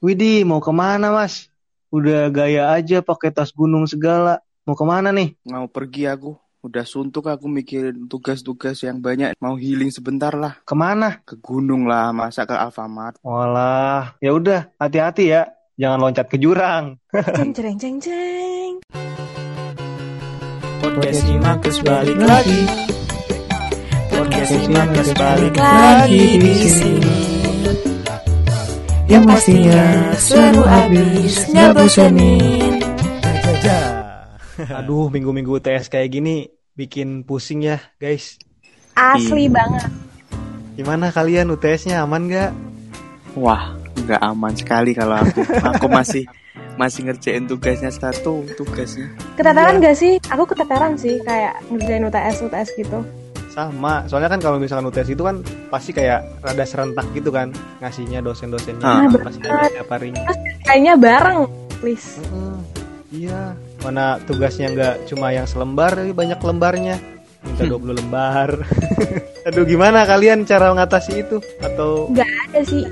Widih, mau ke mana mas? Udah gaya aja pakai tas gunung segala. Mau ke mana nih? Mau pergi aku. Udah suntuk aku mikirin tugas-tugas yang banyak. Mau healing sebentar lah. Ke mana? Ke gunung lah, masa ke Alfamart. Walah, ya udah, hati-hati ya. Jangan loncat ke jurang. Ceng ceng ceng ceng. Podcast Simakus balik lagi. Podcast Simakus balik lagi di sini. Yang pastinya seru abis nggak bosenin. Aduh, minggu-minggu UTS kayak gini bikin pusing ya, guys. Asli banget. Gimana kalian UTS-nya aman gak? Wah, nggak aman sekali kalau aku. aku masih masih ngerjain tugasnya satu tugasnya. Keteteran gak sih? Aku keteteran sih kayak ngerjain UTS UTS gitu. Sama, soalnya kan kalau misalkan UTS itu kan pasti kayak rada serentak gitu kan ngasihnya dosen-dosennya Ah. pasti ada tiap harinya. Terus kayaknya bareng, please. Heeh, iya, mana tugasnya nggak cuma yang selembar, tapi banyak lembarnya. Minta 20 lembar. Aduh, gimana kalian cara mengatasi itu? Atau Gak ada sih.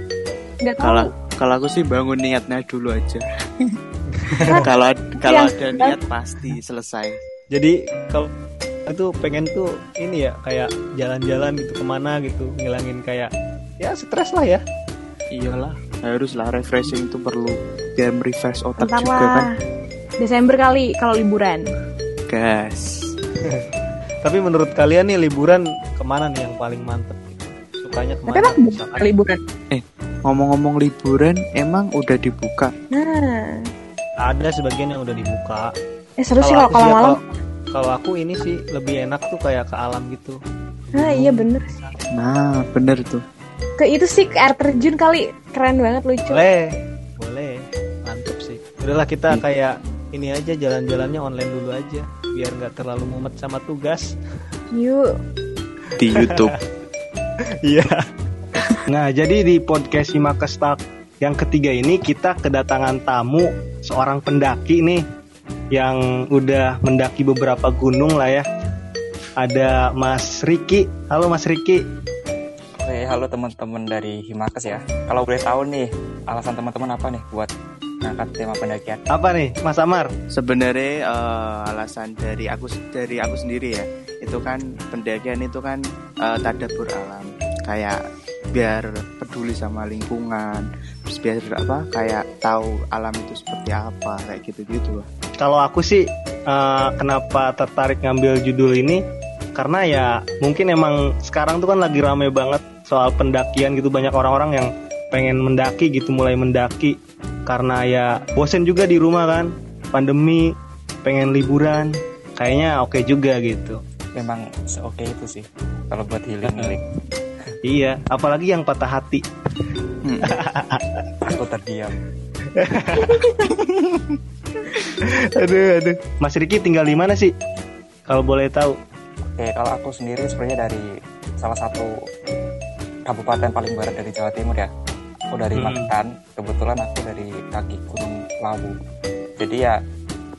Gak tahu. Kalau kalau aku sih bangun niatnya dulu aja. kalau kalau ada niat pasti selesai. jadi kalau itu pengen tuh ini ya kayak jalan-jalan gitu ke mana gitu ngilangin kayak ya stres lah ya Iyalah, haruslah refreshing itu perlu biar refresh otak Bentar juga kan. lah. Desember kali kalau liburan. Gas. tapi menurut kalian nih liburan ke mana nih yang paling mantep gitu? sukanya Tapi ke mana emang Misalkan- liburan. Ngomong-ngomong liburan, emang udah dibuka? Nah, ada sebagian yang udah dibuka eh seru sih Kalau ya, malam. Kalau- aku ini sih lebih enak tuh kayak ke alam gitu Nah iya bener. Nah, bener tuh. Ke itu sih ke air terjun kali. Keren banget lucu. boleh boleh mantep sih udahlah kita kayak ini aja jalan-jalannya online dulu aja biar nggak terlalu mumet sama tugas Yuk. Di YouTube. Iya. Nah, jadi di podcast Simakestak yang ketiga ini kita kedatangan tamu seorang pendaki nih yang udah mendaki beberapa gunung lah ya. Ada Mas Riki. Halo Mas Riki. Oke, halo teman-teman dari Himakes ya. Kalau boleh tahu nih, alasan teman-teman apa nih buat ngangkat tema pendakian? Apa nih, Mas Amar? Sebenarnya eh, alasan dari aku dari aku sendiri ya, itu kan pendakian itu kan eh, tadabur alam, kayak biar peduli sama lingkungan, terus biar apa kayak tahu alam itu seperti apa kayak gitu-gitu lah. Kalau aku sih eh, kenapa tertarik ngambil judul ini? Karena ya mungkin emang sekarang tuh kan lagi rame banget soal pendakian gitu banyak orang-orang yang pengen mendaki gitu mulai mendaki karena ya bosen juga di rumah kan pandemi pengen liburan kayaknya oke juga gitu Memang oke itu sih. Kalau buat healing healing, iya apalagi yang patah hati Hmm. aku terdiam. aduh aduh Mas Riki tinggal di mana sih kalau boleh tahu Oke, kalau aku sendiri sebenarnya dari salah satu kabupaten paling barat dari Jawa Timur ya. Aku dari Hmm. Magetan, kebetulan aku dari kaki Gunung Lawu. Jadi ya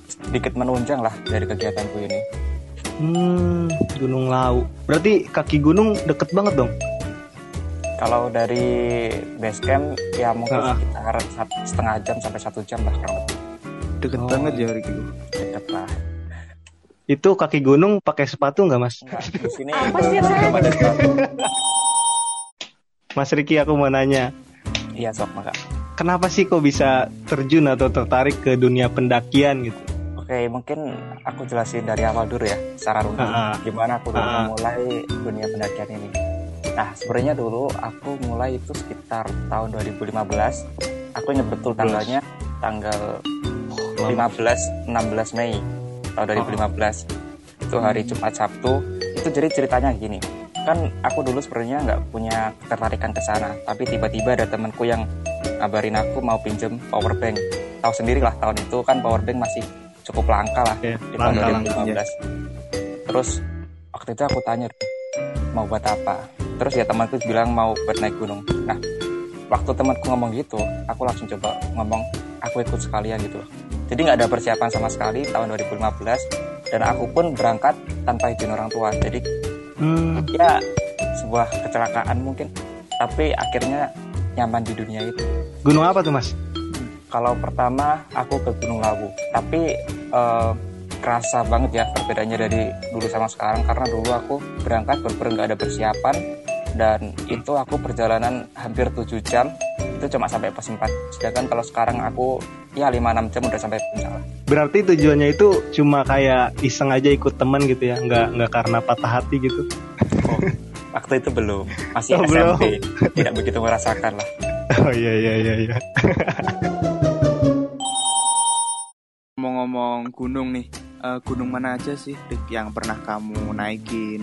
sedikit menunjang lah dari kegiatanku ini. hmm Gunung Lau berarti kaki gunung deket banget dong Kalau dari base camp ya mungkin Ah. sekitar satu setengah jam sampai satu jam lah kurang lebih Deket Oh. banget ya Ricky. dekat lah. itu kaki gunung pakai sepatu nggak Mas Enggak, di sini Apa sih. Mas Riki aku mau nanya Iya sok maka. kenapa sih kok bisa terjun atau tertarik ke dunia pendakian gitu Oke mungkin aku jelasin dari awal dulu ya secara runut gimana aku dulu ah. memulai dunia pendakian ini. Nah sebenarnya dulu aku mulai itu sekitar tahun 2015. Aku ingat betul tanggalnya tanggal 15 16 Mei tahun 2015 itu hari Jumat Sabtu. Itu jadi ceritanya gini kan aku dulu sebenarnya nggak punya ketertarikan ke sana tapi tiba-tiba ada temanku yang ngabarin aku mau pinjem power bank. Tahu sendiri lah tahun itu kan power bank masih cukup langka lah Oke, di tahun langka, 2015 terus waktu itu aku tanya mau buat apa terus ya temanku bilang mau naik gunung. Nah waktu temanku ngomong gitu aku langsung coba ngomong aku ikut sekalian gitu. Loh jadi nggak ada persiapan sama sekali tahun 2015 dan aku pun berangkat tanpa izin orang tua. Jadi Hmm, ya sebuah kecelakaan mungkin tapi akhirnya nyaman di dunia itu. Gunung apa tuh mas? Kalau pertama aku ke Gunung Lawu, tapi eh, kerasa banget ya perbedaannya dari dulu sama sekarang. Karena dulu aku berangkat bener nggak ada persiapan dan itu aku perjalanan hampir 7 jam itu cuma sampai pos 4 sedangkan kalau sekarang aku ya 5-6 jam udah sampai puncak. Berarti tujuannya itu cuma kayak iseng aja ikut temen gitu ya, nggak nggak karena patah hati gitu. waktu itu belum masih Oh, belum. SMP tidak begitu merasakan lah Oh iya iya iya iya. Ngomong-ngomong gunung nih, eh, gunung mana aja sih yang pernah kamu naikin?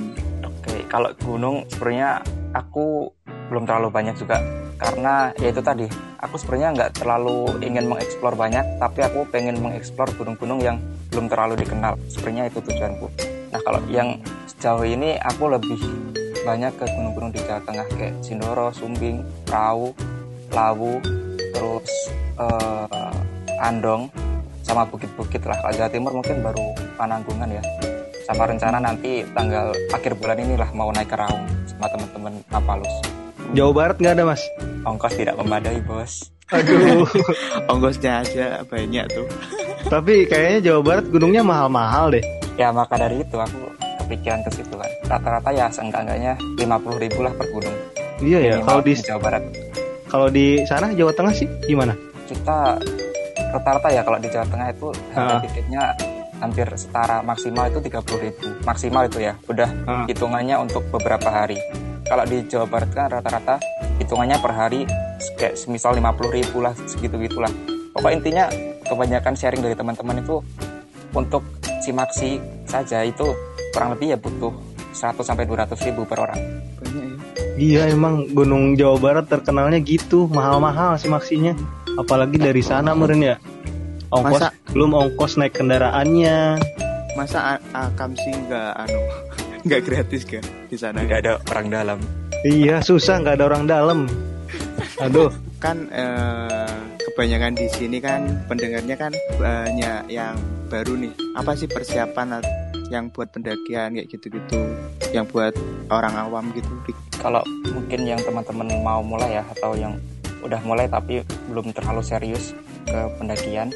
Oke, kalau gunung sebenarnya aku belum terlalu banyak juga. Karena ya itu tadi aku sebenarnya nggak terlalu ingin mengeksplor banyak tapi aku pengen mengeksplor gunung-gunung yang belum terlalu dikenal. Sebenarnya itu tujuanku. Nah kalau yang sejauh ini aku lebih banyak ke gunung-gunung di Jawa Tengah kayak Sindoro, Sumbing, Rau, Lawu, terus eh, Andong sama bukit-bukit lah. Kalau Jawa Timur mungkin baru Pananggungan ya sama rencana nanti tanggal akhir bulan inilah mau naik ke Raung sama teman-teman Napalus. Jawa Barat nggak ada mas? Ongkos tidak memadai bos. Aduh. Ongkosnya aja banyak tuh. Tapi kayaknya Jawa Barat gunungnya mahal-mahal deh. Ya maka dari itu aku kepikiran ke situ kan. Rata-rata ya seenggak-enggaknya 50 ribu lah per gunung. Iya ya. Kalau di Jawa Barat kalau di sana Jawa Tengah sih gimana? kita rata-rata ya kalau di Jawa Tengah itu harga Ah. tiketnya hampir setara maksimal itu 30 ribu maksimal itu ya udah Ah. hitungannya untuk beberapa hari kalau di Jawa Barat kan rata-rata hitungannya per hari kayak semisal 50 ribu lah segitu gitulah pokok intinya kebanyakan sharing dari teman-teman itu untuk simaksi saja itu kurang lebih ya butuh 100 sampai 200 ribu per orang Banyak ya. Iya emang Gunung Jawa Barat terkenalnya gitu mahal-mahal sih maksinya. Apalagi dari sana meren ya. Ongkos Masa- belum ongkos naik kendaraannya. Masa Akam sih nggak anu nggak gratis kan di sana? tidak ada orang dalam Iya susah nggak ada orang dalam. Aduh. Kan eh, kebanyakan di sini kan pendengarnya kan banyak yang baru nih. Apa sih persiapan yang buat pendakian kayak gitu-gitu? Yang buat orang awam gitu? Kalau mungkin yang teman-teman mau mulai ya atau yang udah mulai tapi belum terlalu serius ke pendakian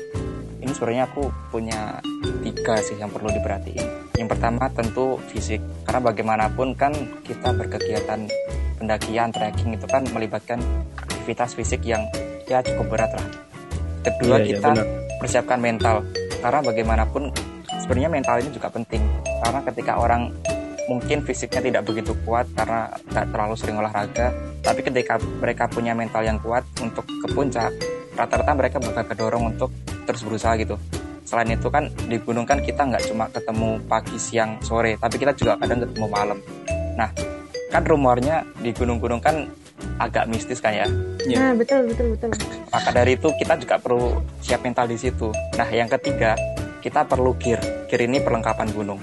ini sebenarnya aku punya tiga sih yang perlu diperhatiin. Yang pertama tentu fisik. Karena bagaimanapun kan kita berkegiatan pendakian trekking itu kan melibatkan aktivitas fisik yang ya cukup berat lah. Kedua Iya, iya, kita benar. persiapkan mental. Karena bagaimanapun sebenarnya mental ini juga penting. Karena ketika orang mungkin fisiknya tidak begitu kuat karena nggak terlalu sering olahraga tapi ketika mereka punya mental yang kuat untuk ke puncak rata-rata mereka bakal kedorong untuk terus berusaha gitu selain itu kan di gunung kan kita nggak cuma ketemu pagi siang sore tapi kita juga kadang ketemu malam nah kan rumornya di gunung-gunung kan agak mistis kan ya Iya. Nah, betul, betul, betul. maka dari itu kita juga perlu siap mental di situ. Nah, yang ketiga, kita perlu gear. Gear ini perlengkapan gunung.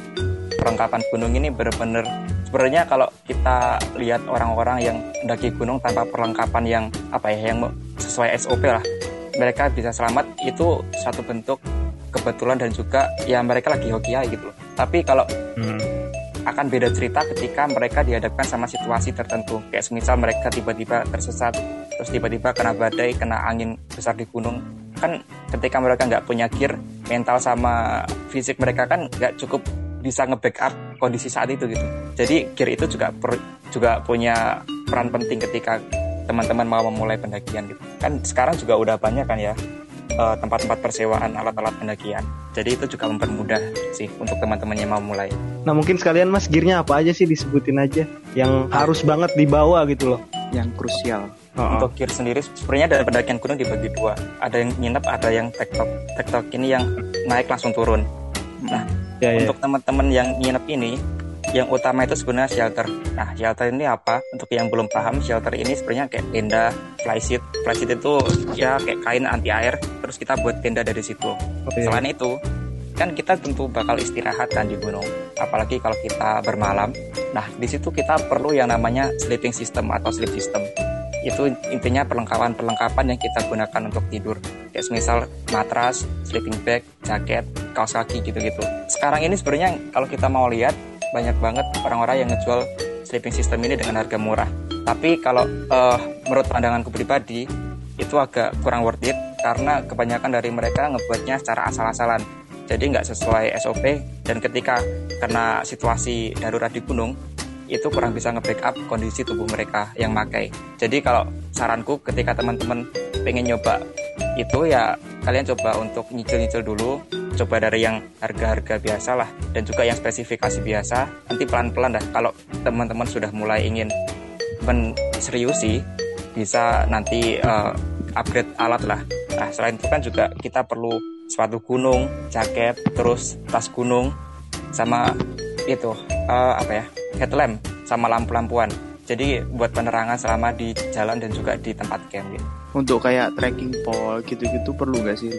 Perlengkapan gunung ini benar-benar sebenarnya kalau kita lihat orang-orang yang mendaki gunung tanpa perlengkapan yang apa ya, yang sesuai SOP lah, mereka bisa selamat itu satu bentuk kebetulan dan juga ya mereka lagi hoki aja gitu. Tapi kalau Hmm. akan beda cerita ketika mereka dihadapkan sama situasi tertentu. Kayak semisal mereka tiba-tiba tersesat, terus tiba-tiba kena badai, kena angin besar di gunung. Kan ketika mereka nggak punya gear, mental sama fisik mereka kan nggak cukup bisa nge-backup kondisi saat itu gitu. Jadi gear itu juga per- juga punya peran penting ketika teman-teman mau memulai pendakian gitu. Kan sekarang juga udah banyak kan ya eh, tempat-tempat persewaan alat-alat pendakian. Jadi itu juga mempermudah sih untuk teman-teman yang mau mulai. Nah mungkin sekalian mas gearnya apa aja sih disebutin aja yang harus banget dibawa gitu loh. Yang krusial. Untuk gear sendiri sebenarnya dari pendakian gunung dibagi dua. Ada yang nginep, ada yang tektok. Tektok ini yang naik langsung turun. Nah, ya, ya. untuk teman-teman yang nginep ini, yang utama itu sebenarnya shelter. Nah, shelter ini apa? Untuk yang belum paham, shelter ini sebenarnya kayak tenda, flysheet. Flysheet itu ya kayak kain anti air, terus kita buat tenda dari situ. Oke. Selain itu, kan kita tentu bakal istirahat kan di gunung. Apalagi kalau kita bermalam. Nah, di situ kita perlu yang namanya sleeping system atau sleep system. Itu intinya perlengkapan-perlengkapan yang kita gunakan untuk tidur. Kayak misal matras, sleeping bag, jaket, kaos kaki gitu-gitu. Sekarang ini sebenarnya kalau kita mau lihat banyak banget orang-orang yang ngejual sleeping system ini dengan harga murah. Tapi kalau eh, menurut pandanganku pribadi, itu agak kurang worth it karena kebanyakan dari mereka ngebuatnya secara asal-asalan. Jadi nggak sesuai SOP dan ketika kena situasi darurat di gunung itu kurang bisa nge-backup kondisi tubuh mereka yang makai. Jadi kalau saranku ketika teman-teman pengen nyoba itu ya kalian coba untuk nyicil-nyicil dulu coba dari yang harga-harga biasa lah dan juga yang spesifikasi biasa nanti pelan-pelan dah kalau teman-teman sudah mulai ingin menseriusi bisa nanti uh, upgrade alat lah nah selain itu kan juga kita perlu sepatu gunung jaket terus tas gunung sama itu uh, apa ya headlamp sama lampu-lampuan jadi buat penerangan selama di jalan dan juga di tempat camp gitu. Untuk kayak trekking pole gitu-gitu perlu nggak sih?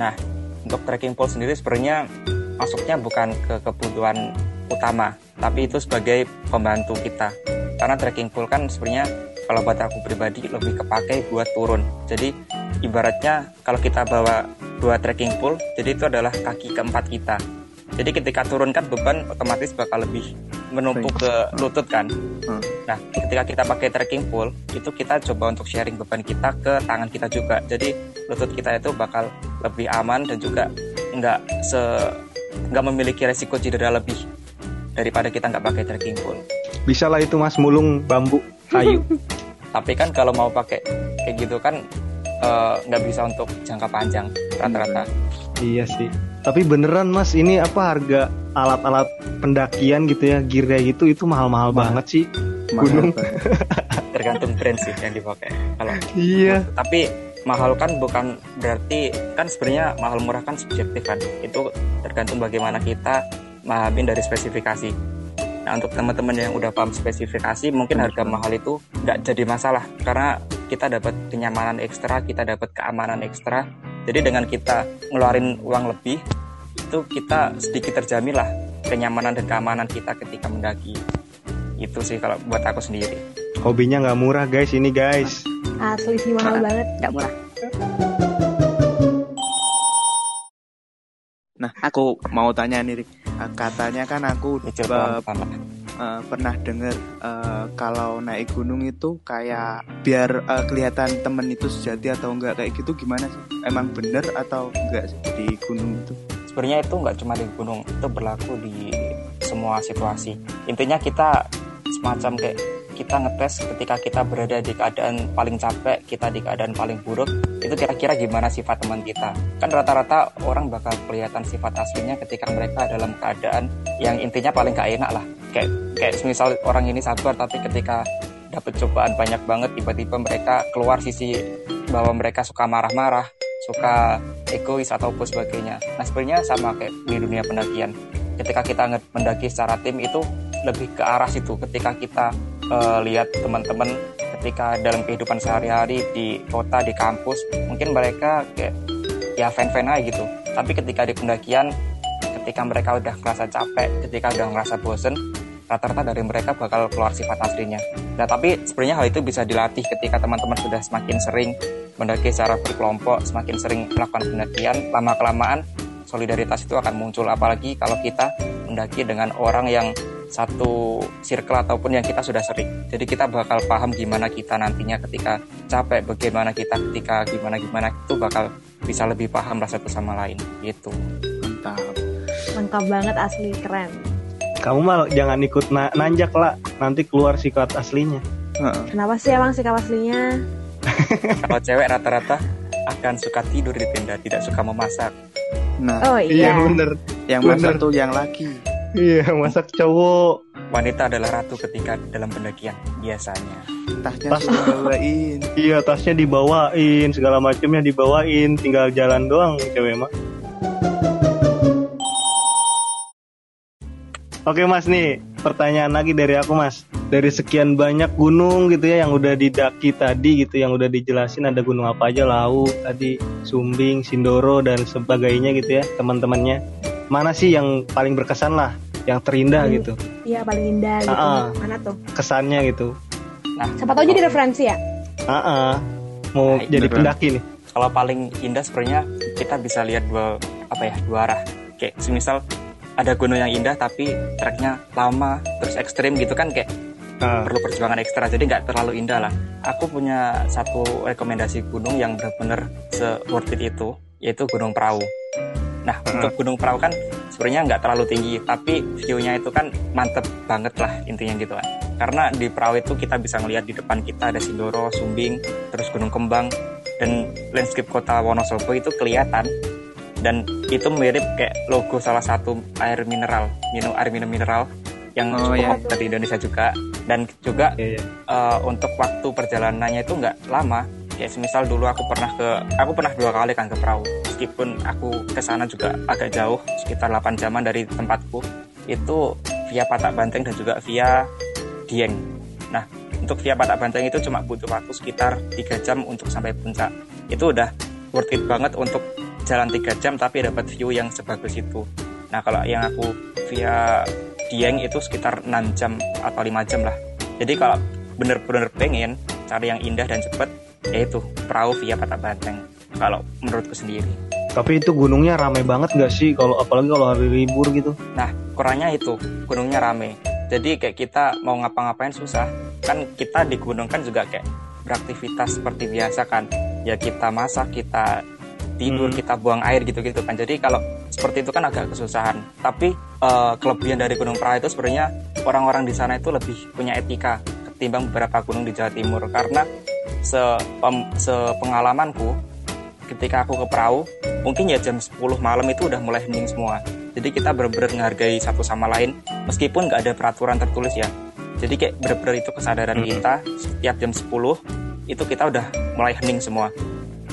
Nah, untuk trekking pole sendiri sebenarnya masuknya bukan ke kebutuhan utama, tapi itu sebagai pembantu kita. Karena trekking pole kan sebenarnya kalau buat aku pribadi lebih kepake buat turun. Jadi ibaratnya kalau kita bawa dua trekking pole, jadi itu adalah kaki keempat kita. Jadi ketika turun kan beban otomatis bakal lebih menumpuk ke lutut kan. Hmm. Nah, ketika kita pakai trekking pole, itu kita coba untuk sharing beban kita ke tangan kita juga. Jadi lutut kita itu bakal lebih aman dan juga nggak se nggak memiliki resiko cedera lebih daripada kita nggak pakai trekking pole. Bisa lah itu mas mulung bambu kayu. Tapi kan kalau mau pakai kayak gitu kan eh, nggak bisa untuk jangka panjang rata-rata. iya sih. Tapi beneran mas ini apa harga alat-alat pendakian gitu ya gear kayak gitu itu mahal-mahal Mahal. banget sih. Mahal Gunung. banget. Tergantung brand sih yang dipakai. Kalau Iya. tapi mahal kan bukan berarti kan sebenarnya mahal murah kan subjektif kan itu tergantung bagaimana kita memahami dari spesifikasi nah untuk teman-teman yang udah paham spesifikasi mungkin harga mahal itu nggak jadi masalah karena kita dapat kenyamanan ekstra kita dapat keamanan ekstra jadi dengan kita ngeluarin uang lebih itu kita sedikit terjamin lah kenyamanan dan keamanan kita ketika mendaki itu sih kalau buat aku sendiri Hobinya nggak murah guys ini guys. Asli sih mahal banget. Nggak murah. Nah, aku mau tanya nih, Rik. Eh, Katanya kan aku pelan-pelan lah. eh, pernah dengar eh, kalau naik gunung itu kayak biar eh, kelihatan temen itu sejati atau enggak kayak gitu gimana sih? Emang bener atau enggak di gunung itu? sebenarnya itu nggak cuma di gunung itu berlaku di semua situasi intinya kita semacam kayak kita ngetes ketika kita berada di keadaan paling capek kita di keadaan paling buruk itu kira-kira gimana sifat teman kita kan rata-rata orang bakal kelihatan sifat aslinya ketika mereka dalam keadaan yang intinya paling gak enak lah kayak kayak misal orang ini sabar tapi ketika dapat cobaan banyak banget tiba-tiba mereka keluar sisi bahwa mereka suka marah-marah suka egois ataupun sebagainya. Nah sebenarnya sama kayak di dunia pendakian. Ketika kita mendaki secara tim itu lebih ke arah situ. Ketika kita eh, lihat teman-teman ketika dalam kehidupan sehari-hari di kota di kampus mungkin mereka kayak ya fan-fan aja gitu. Tapi ketika di pendakian ketika mereka udah merasa capek, ketika udah merasa bosen, rata-rata dari mereka bakal keluar sifat aslinya. Nah, tapi sebenarnya hal itu bisa dilatih ketika teman-teman sudah semakin sering mendaki secara berkelompok, semakin sering melakukan pendakian, lama-kelamaan solidaritas itu akan muncul. Apalagi kalau kita mendaki dengan orang yang satu circle ataupun yang kita sudah sering. Jadi kita bakal paham gimana kita nantinya ketika capek, bagaimana kita ketika gimana-gimana itu bakal bisa lebih paham lah satu sama lain gitu. Mantap. Lengkap banget asli keren. Kamu malah jangan ikut na- nanjak lah, nanti keluar sikat aslinya. Heeh. Kenapa sih emang sikap aslinya? Kalau cewek rata-rata akan suka tidur di tenda, tidak suka memasak. Nah, Oh iya. bener. yang bener. masak tuh yang laki. Iya masak cowok. Wanita adalah ratu ketika dalam pendakian biasanya. Tasnya Tas- suruh bawain. Iya tasnya dibawain, segala macamnya dibawain, tinggal jalan doang cewek mah. Oke mas nih, pertanyaan lagi dari aku mas. Dari sekian banyak gunung gitu ya yang udah didaki tadi gitu, yang udah dijelasin ada gunung apa aja, Lau, tadi Sumbing, Sindoro dan sebagainya gitu ya teman-temannya. Mana sih yang paling berkesan lah, yang terindah Hmm. gitu, Iya paling indah gitu. Ah. Mana tuh? kesannya gitu. Nah, Siapa tahu jadi referensi ya? Ah, ah. mau Nah, jadi pendaki nih. kalau paling indah sebenarnya kita bisa lihat dua apa ya dua arah. Kayak semisal ada gunung yang indah tapi treknya lama terus ekstrim gitu kan kayak Ah. perlu perjuangan ekstra jadi nggak terlalu indah lah aku punya satu rekomendasi gunung yang benar-benar se worth it itu yaitu Gunung Perahu nah Ah. untuk Gunung Perahu kan sebenarnya nggak terlalu tinggi tapi view-nya itu kan mantep banget lah intinya gitu kan karena di perahu itu kita bisa ngelihat di depan kita ada Sindoro, Sumbing, terus Gunung Kembang dan landscape kota Wonosobo itu kelihatan dan itu mirip kayak logo salah satu air mineral minum air minum mineral yang Oh, cukup iya. populer di Indonesia juga dan juga Iya, iya. eh, untuk waktu perjalanannya itu nggak lama kayak semisal dulu aku pernah ke aku pernah dua kali kan ke perahu. Meskipun aku ke sana juga agak jauh sekitar 8 jaman dari tempatku itu via Patak Banteng dan juga via Dieng. Nah untuk via Patak Banteng itu cuma butuh waktu sekitar 3 jam untuk sampai puncak. Itu udah worth it banget untuk jalan 3 jam tapi dapat view yang sebagus itu. Nah kalau yang aku via Dieng itu sekitar 6 jam atau 5 jam lah. Jadi kalau bener-bener pengen cari yang indah dan cepet yaitu perahu via Patak Banteng kalau menurutku sendiri. Tapi itu gunungnya ramai banget gak sih? Kalau apalagi kalau hari libur gitu? nah kurangnya itu gunungnya rame. Jadi kayak kita mau ngapa-ngapain susah. Kan kita di gunung kan juga kayak beraktivitas seperti biasa kan. Ya kita masak kita tidur Hmm. kita buang air gitu-gitu kan. Jadi kalau seperti itu kan agak kesusahan. Tapi eh, kelebihan dari Gunung Perahu itu sebenarnya orang-orang di sana itu lebih punya etika ketimbang beberapa gunung di Jawa Timur. Karena sepem- sepengalamanku ketika aku ke perahu mungkin ya jam 10 malam itu udah mulai hening semua. Jadi kita benar-benar menghargai satu sama lain meskipun nggak ada peraturan tertulis ya. Jadi kayak benar-benar itu kesadaran Mm-mm. kita setiap jam 10 itu kita udah mulai hening semua.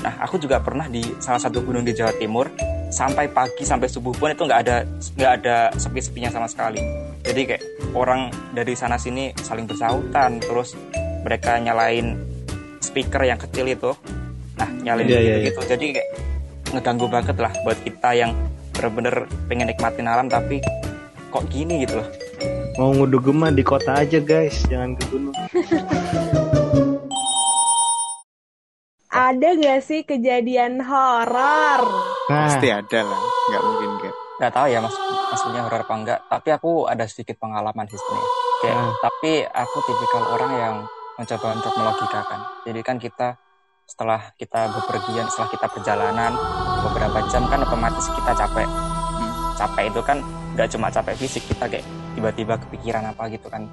Nah aku juga pernah di salah satu gunung di Jawa Timur sampai pagi sampai subuh pun itu nggak ada nggak ada sepi-sepinya sama sekali. Jadi kayak orang dari sana sini saling bersautan terus mereka nyalain speaker yang kecil itu. Nah nyalain Iya, iya, gitu, gitu jadi kayak ngeganggu banget lah buat kita yang bener-bener pengen nikmatin alam tapi kok gini gitu loh. Mau ngudugem mah di kota aja guys, jangan ke gunung. Ada gak sih kejadian horor? Nah, Pasti ada lah, nggak mungkin nggak. nggak tahu ya mas maksudnya horor apa enggak. Tapi aku ada sedikit pengalaman sih sebenarnya kayak Hmm. tapi aku tipikal orang yang mencoba untuk melogikakan. Jadi kan kita setelah kita bepergian setelah kita perjalanan beberapa jam kan otomatis kita capek. Hmm. capek itu kan nggak cuma capek fisik kita kayak tiba-tiba kepikiran apa gitu kan.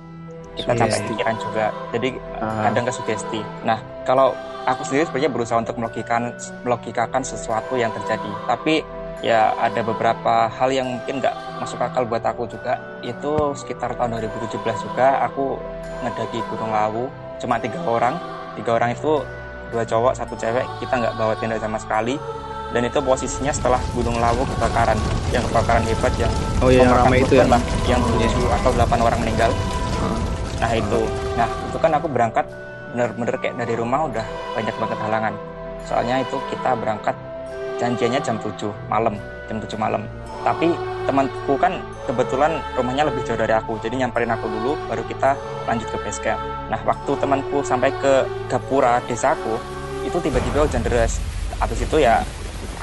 Kita capek Sugesti. pikiran juga. Jadi Ah. kadang ke sugesti. Nah kalau aku sendiri sebenarnya berusaha untuk melogikakan melogikakan sesuatu yang terjadi. Tapi ya ada beberapa hal yang mungkin nggak masuk akal buat aku juga. Itu sekitar tahun 2017 juga aku ngedaki Gunung Lawu cuma tiga orang. Tiga orang itu dua cowok satu cewek. Kita nggak bawa tenda sama sekali. Dan itu posisinya setelah Gunung Lawu kebakaran. Yang kebakaran hebat yang oh iya yang ramai itu ya. lah, yang tujuh atau delapan orang meninggal. Ah. nah itu. Nah itu kan aku berangkat bener-bener kayak dari rumah udah banyak banget halangan. Soalnya itu kita berangkat janjiannya jam 7 malam jam 7 malam. Tapi temanku kan kebetulan rumahnya lebih jauh dari aku jadi nyamperin aku dulu baru kita lanjut ke base camp. Nah waktu temanku sampai ke Gapura desaku itu tiba-tiba hujan deras. Habis itu ya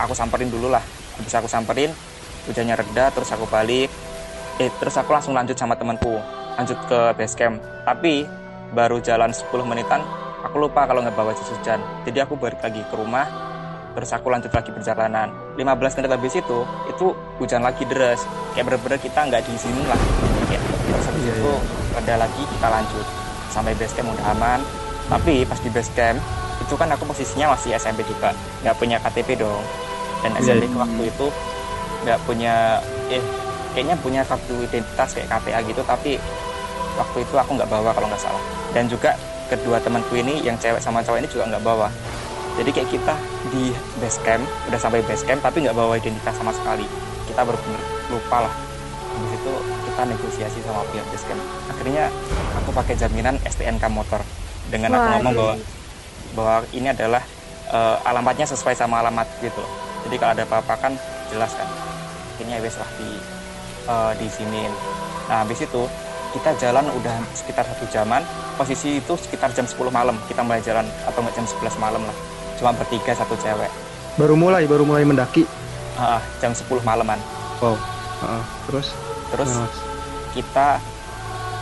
aku samperin dulu lah. Habis aku samperin hujannya reda terus aku balik. Eh terus aku langsung lanjut sama temanku lanjut ke base camp. Tapi baru jalan 10 menitan aku lupa kalau nggak bawa jas hujan. Jadi aku balik lagi ke rumah terus aku lanjut lagi perjalanan 15 menit habis itu itu hujan lagi deras. Kayak bener-bener kita nggak di sini lah. Kayak terus habis Iya, itu reda lagi kita lanjut. Sampai base camp udah aman. Tapi pas di base camp itu kan aku posisinya masih SMP juga nggak punya KTP dong. Dan Iya, SMP waktu itu nggak punya eh kayaknya punya kartu identitas kayak KTA gitu tapi waktu itu aku nggak bawa kalau nggak salah. Dan juga kedua temanku ini yang cewek sama cowok ini juga nggak bawa jadi kayak kita di base camp udah sampai base camp tapi nggak bawa identitas sama sekali. Kita benar-benar lupa lah. Habis itu kita negosiasi sama pihak base camp. Akhirnya aku pakai jaminan STNK motor. Dengan aku ngomong bahwa bahwa ini adalah eh, alamatnya sesuai sama alamat gitu loh. jadi kalau ada apa-apa kan jelas kan. Akhirnya wes lah di eh, di sini. Nah habis itu kita jalan udah sekitar satu jaman. Posisi itu sekitar jam 10 malam. Kita mulai jalan atau nggak jam 11 malam lah cuma bertiga satu cewek Baru mulai, baru mulai mendaki. Ah, jam 10 malaman Wow. Heeh. terus? terus Nah, kita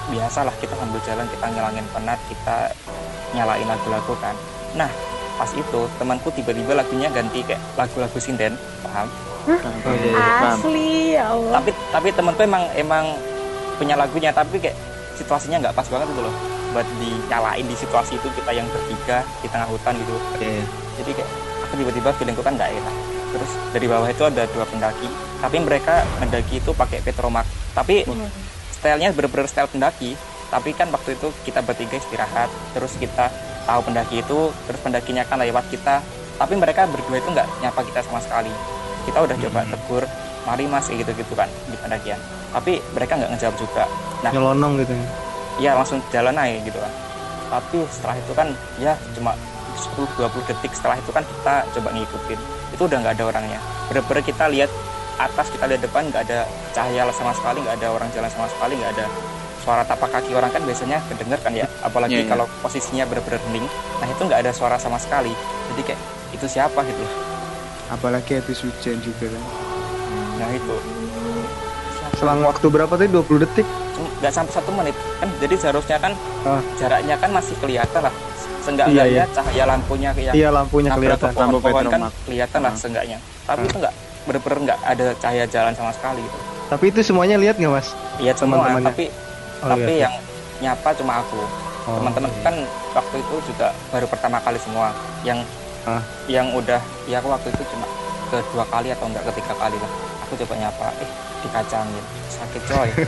biasalah kita sambil jalan kita ngilangin penat kita nyalain lagu-lagu kan nah pas itu temanku tiba-tiba lagunya ganti kayak lagu-lagu sinden paham Oh, iya, iya. Asli ya Allah. tapi tapi temanku emang emang punya lagunya tapi kayak situasinya nggak pas banget gitu loh buat dinyalain di situasi itu kita yang bertiga di tengah hutan gitu Oke. Jadi kayak aku tiba-tiba feelingku kan nggak enak. Terus dari bawah itu ada dua pendaki tapi mereka mendaki itu pakai petromak tapi stylenya bener-bener style pendaki tapi kan waktu itu kita bertiga istirahat terus kita tahu pendaki itu terus pendakinya kan lewat kita tapi mereka berdua itu nggak nyapa kita sama sekali. Kita udah coba tegur mari mas gitu gitu kan di pendakian. Tapi mereka nggak ngejawab juga. Nah nyelonong gitu ya? ya langsung jalan aja gitu kan tapi setelah itu kan ya cuma 10-20 detik setelah itu kan kita coba ngikutin. Itu udah nggak ada orangnya. Bener-bener kita lihat atas kita lihat depan nggak ada cahaya sama sekali nggak ada orang jalan sama sekali nggak ada suara tapak kaki orang kan biasanya kedenger kan ya. Apalagi Iya, iya. kalau posisinya bener-bener hening nah itu nggak ada suara sama sekali. Jadi kayak itu siapa? gitu. Loh Apalagi habis hujan juga kan. nah itu. Siapa? selang waktu berapa tadi? 20 detik? Nggak sampai satu menit. Kan jadi seharusnya kan Ah. jaraknya kan masih kelihatan lah seenggak Iya, enggaknya cahaya lampunya yang iya lampunya ke kelihatan Lampu pohon-pohon kan kelihatan lah Ah. seenggaknya tapi Ah. itu nggak bener-bener nggak ada cahaya jalan sama sekali gitu tapi itu semuanya lihat nggak mas iya semua Teman-temannya. tapi Oh, tapi iya. yang nyapa cuma aku Oh, teman-teman iya. kan waktu itu juga baru pertama kali semua yang Ah. yang udah ya aku waktu itu cuma kedua kali atau enggak ketiga kali lah aku coba nyapa eh dikacangin sakit coy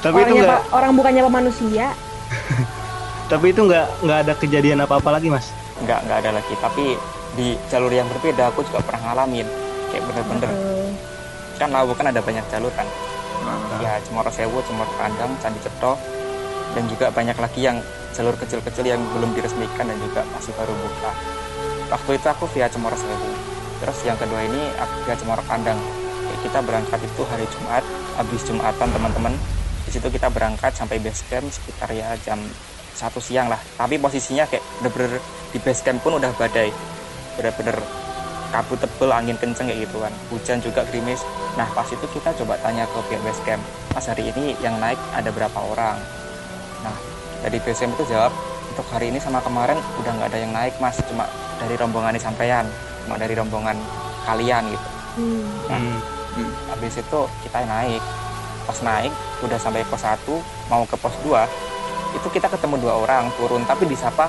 tapi itu Orangnya nggak Pak- orang bukannya manusia. tapi itu nggak nggak ada kejadian apa apa lagi mas? Nggak nggak ada lagi. Tapi di jalur yang berbeda aku juga pernah ngalamin. Kayak bener-bener. Eh, kan lawu kan ada banyak jalur kan? Ah. ya Cemoro Sewu, Cemoro Kandang, Candi Ceto dan juga banyak lagi yang jalur kecil-kecil yang belum diresmikan dan juga masih baru buka. Waktu itu aku via Cemoro Sewu. Terus yang kedua ini aku via Cemoro Kandang Kayak kita berangkat itu hari Jumat habis Jumatan teman-teman. Di situ kita berangkat sampai base camp sekitar ya jam satu siang lah. Tapi posisinya kayak bener-bener di base camp pun udah badai. Bener-bener kabut tebel angin kenceng kayak gitu kan. Hujan juga gerimis. Nah pas itu kita coba tanya ke pihak base camp mas hari ini yang naik ada berapa orang? Nah dari base camp itu jawab untuk hari ini sama kemarin udah nggak ada yang naik mas. Cuma dari rombongan ini sampean cuma dari rombongan kalian gitu. Hmm. Hmm. habis itu kita naik. Pas naik udah sampai pos 1 mau ke pos 2 itu kita ketemu dua orang turun tapi disapa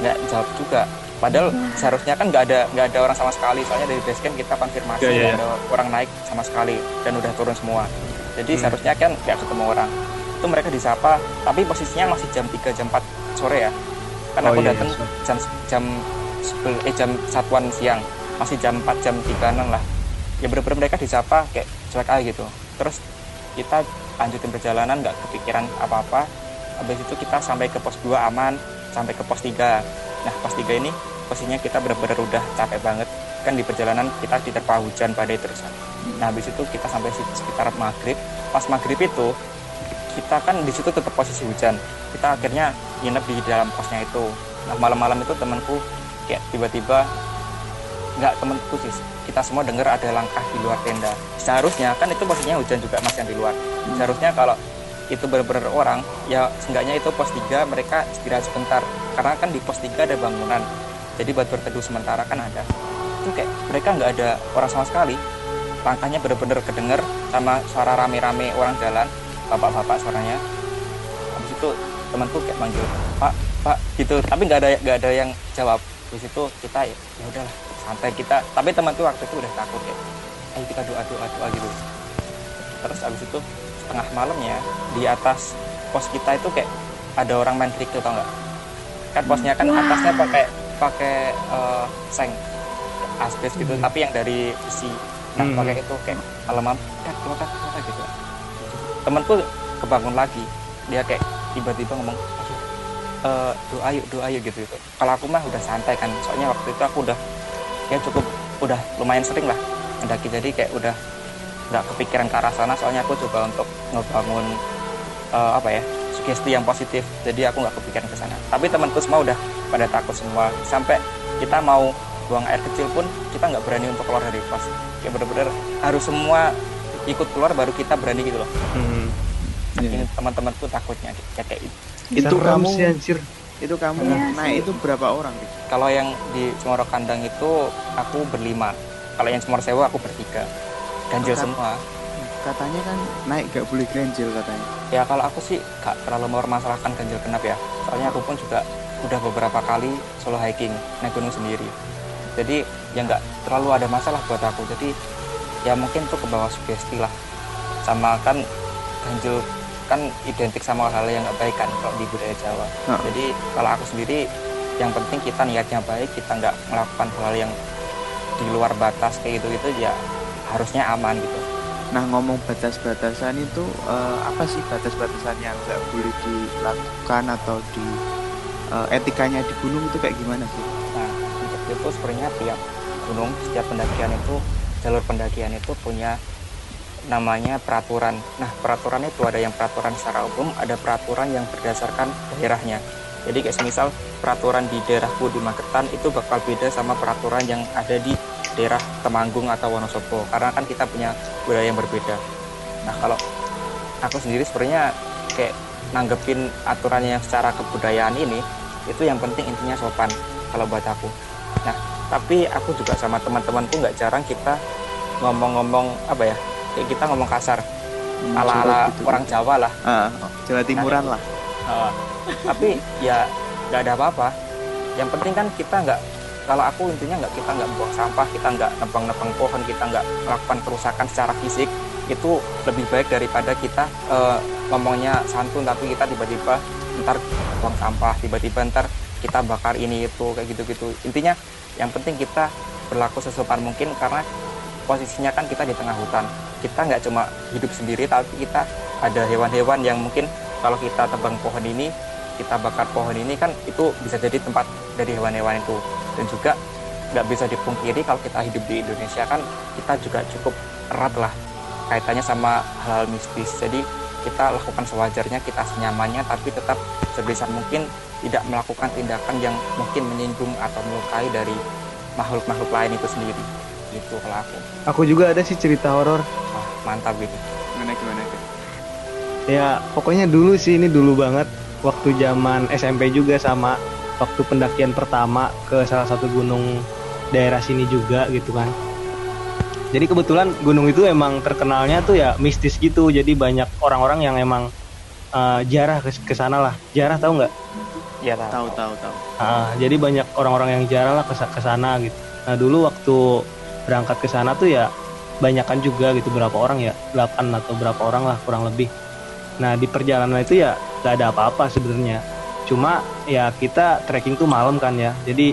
nggak jawab juga. Padahal seharusnya kan nggak ada nggak ada orang sama sekali. Soalnya dari base camp kita konfirmasi Iya, iya, nggak ada orang naik sama sekali dan udah turun semua. Jadi Hmm. seharusnya kan nggak ketemu orang. Itu mereka disapa tapi posisinya masih jam 3 jam 4 sore ya. Kan Oh, aku iya, datang iya. jam jam eh jam satuan siang. Masih jam 4 jam 3 lah. Ya bener-bener mereka disapa kayak cuek aja gitu. Terus kita lanjutin perjalanan nggak kepikiran apa-apa habis itu kita sampai ke pos 2 aman sampai ke pos 3 nah pos 3 ini posisinya kita bener-bener udah capek banget. Kan di perjalanan kita diterpa hujan badai terusan nah habis itu kita sampai sekitar maghrib. Pas maghrib itu kita kan di situ tetap posisi hujan. Kita akhirnya nginep di dalam posnya itu. Nah malam-malam itu temanku kayak tiba-tiba nggak temanku sih kita semua dengar ada langkah di luar tenda. Seharusnya kan itu posisinya hujan juga mas yang di luar. Seharusnya kalau itu benar-benar orang ya seenggaknya itu pos 3 mereka istirahat sebentar. Karena kan di pos 3 ada bangunan. Jadi buat berteduh sementara kan ada. Itu kayak mereka nggak ada orang sama sekali. Langkahnya benar-benar kedenger sama suara rame-rame orang jalan bapak-bapak suaranya. Habis itu temanku kayak manggil pak pak gitu. Tapi nggak ada nggak ada yang jawab. Di situ kita ya ya udahlah santai kita. Tapi temanku waktu itu udah takut kayak ayo kita doa doa doa gitu. Terus habis itu setengah malamnya di atas pos kita itu kayak ada orang main kerikil tau nggak? Kan posnya kan Wah. atasnya pakai pakai eh, seng asbes gitu tapi yang dari besi. Nah Hmm. pakai itu kayak malam-malam kat keluar kat keluar Kat," gitu. Temanku kebangun lagi dia kayak tiba-tiba ngomong eh, doa yuk doa yuk gitu gitu. Kalau aku mah udah santai kan soalnya waktu itu aku udah ya cukup udah lumayan sering lah mendaki jadi kayak udah nggak kepikiran ke arah sana soalnya aku coba untuk ngebangun eh, apa ya sugesti yang positif jadi aku nggak kepikiran ke sana tapi temanku semua udah pada takut semua sampai kita mau buang air kecil pun kita nggak berani untuk keluar dari pos ya bener-bener harus semua ikut keluar baru kita berani gitu loh Hmm. Iya. ini teman-temanku takutnya kayak kayak itu Itu kamu sih anjir. itu kamu Iya naik itu berapa orang gitu? kalau yang di Cemoro Kandang itu aku berlima kalau yang Cemoro Sewu aku bertiga ganjil Bukan. semua Katanya kan naik gak boleh ganjil katanya. ya kalau aku sih gak terlalu mempermasalahkan ganjil genap ya soalnya aku pun juga udah beberapa kali solo hiking naik gunung sendiri jadi ya nggak terlalu ada masalah buat aku jadi ya mungkin tuh ke bawah sugesti lah sama kan ganjil kan identik sama hal yang nggak baik kan kalau di budaya Jawa Heeh. jadi kalau aku sendiri yang penting kita niatnya baik kita nggak melakukan hal yang di luar batas kayak gitu gitu ya harusnya aman gitu Nah ngomong batas-batasan itu eh, apa sih batas-batasan yang nggak boleh dilakukan atau di eh, etikanya di gunung itu kayak gimana sih? Nah, untuk itu sebenarnya tiap gunung, setiap pendakian itu, jalur pendakian itu punya namanya peraturan. Nah, peraturan itu ada yang peraturan secara umum, ada peraturan yang berdasarkan daerahnya. Jadi kayak semisal peraturan di daerahku di Magetan itu bakal beda sama peraturan yang ada di daerah Temanggung atau Wonosobo karena kan kita punya budaya yang berbeda. Nah, kalau aku sendiri sebenarnya kayak nanggepin aturan yang secara kebudayaan ini itu yang penting intinya sopan kalau buat aku. Nah, tapi aku juga sama teman-temanku nggak jarang kita ngomong-ngomong apa ya? Kayak kita ngomong kasar Hmm, ala-ala gitu, orang gitu. Jawa lah. Ah, Jawa Timuran lah. Uh, tapi ya nggak ada apa-apa. Yang penting kan kita nggak kalau aku intinya nggak kita nggak buang sampah, kita nggak nebang-nebang pohon, kita nggak melakukan kerusakan secara fisik itu lebih baik daripada kita eh, ngomongnya santun tapi kita tiba-tiba ntar buang sampah, tiba-tiba ntar kita bakar ini itu kayak gitu-gitu. Intinya yang penting kita berlaku sesopan mungkin karena posisinya kan kita di tengah hutan. Kita nggak cuma hidup sendiri tapi kita ada hewan-hewan yang mungkin kalau kita tebang pohon ini kita bakar pohon ini kan itu bisa jadi tempat dari hewan-hewan itu dan juga nggak bisa dipungkiri kalau kita hidup di Indonesia kan kita juga cukup erat lah kaitannya sama hal mistis. Jadi kita lakukan sewajarnya kita senyamannya tapi tetap sebisa mungkin tidak melakukan tindakan yang mungkin menyinggung atau melukai dari makhluk-makhluk lain itu sendiri. Gitu kalau aku. Aku juga ada sih cerita horor. wah mantap gitu. Gimana gimana? Ya pokoknya dulu sih ini dulu banget. Waktu zaman SMP juga sama waktu pendakian pertama ke salah satu gunung daerah sini juga gitu kan. Jadi kebetulan gunung itu emang terkenalnya tuh ya mistis gitu. Jadi banyak orang-orang yang emang eh, jarah ke ke sana lah. Jarah tahu nggak? ya Tahu tahu tahu. Ah, jadi banyak orang-orang yang jarang lah ke ke sana gitu. Nah, dulu waktu berangkat ke sana tuh ya banyakan juga gitu berapa orang ya? 8 atau berapa orang lah kurang lebih. Nah, di perjalanan itu ya gak ada apa-apa sebenarnya. Cuma ya kita trekking tuh malam kan ya. Jadi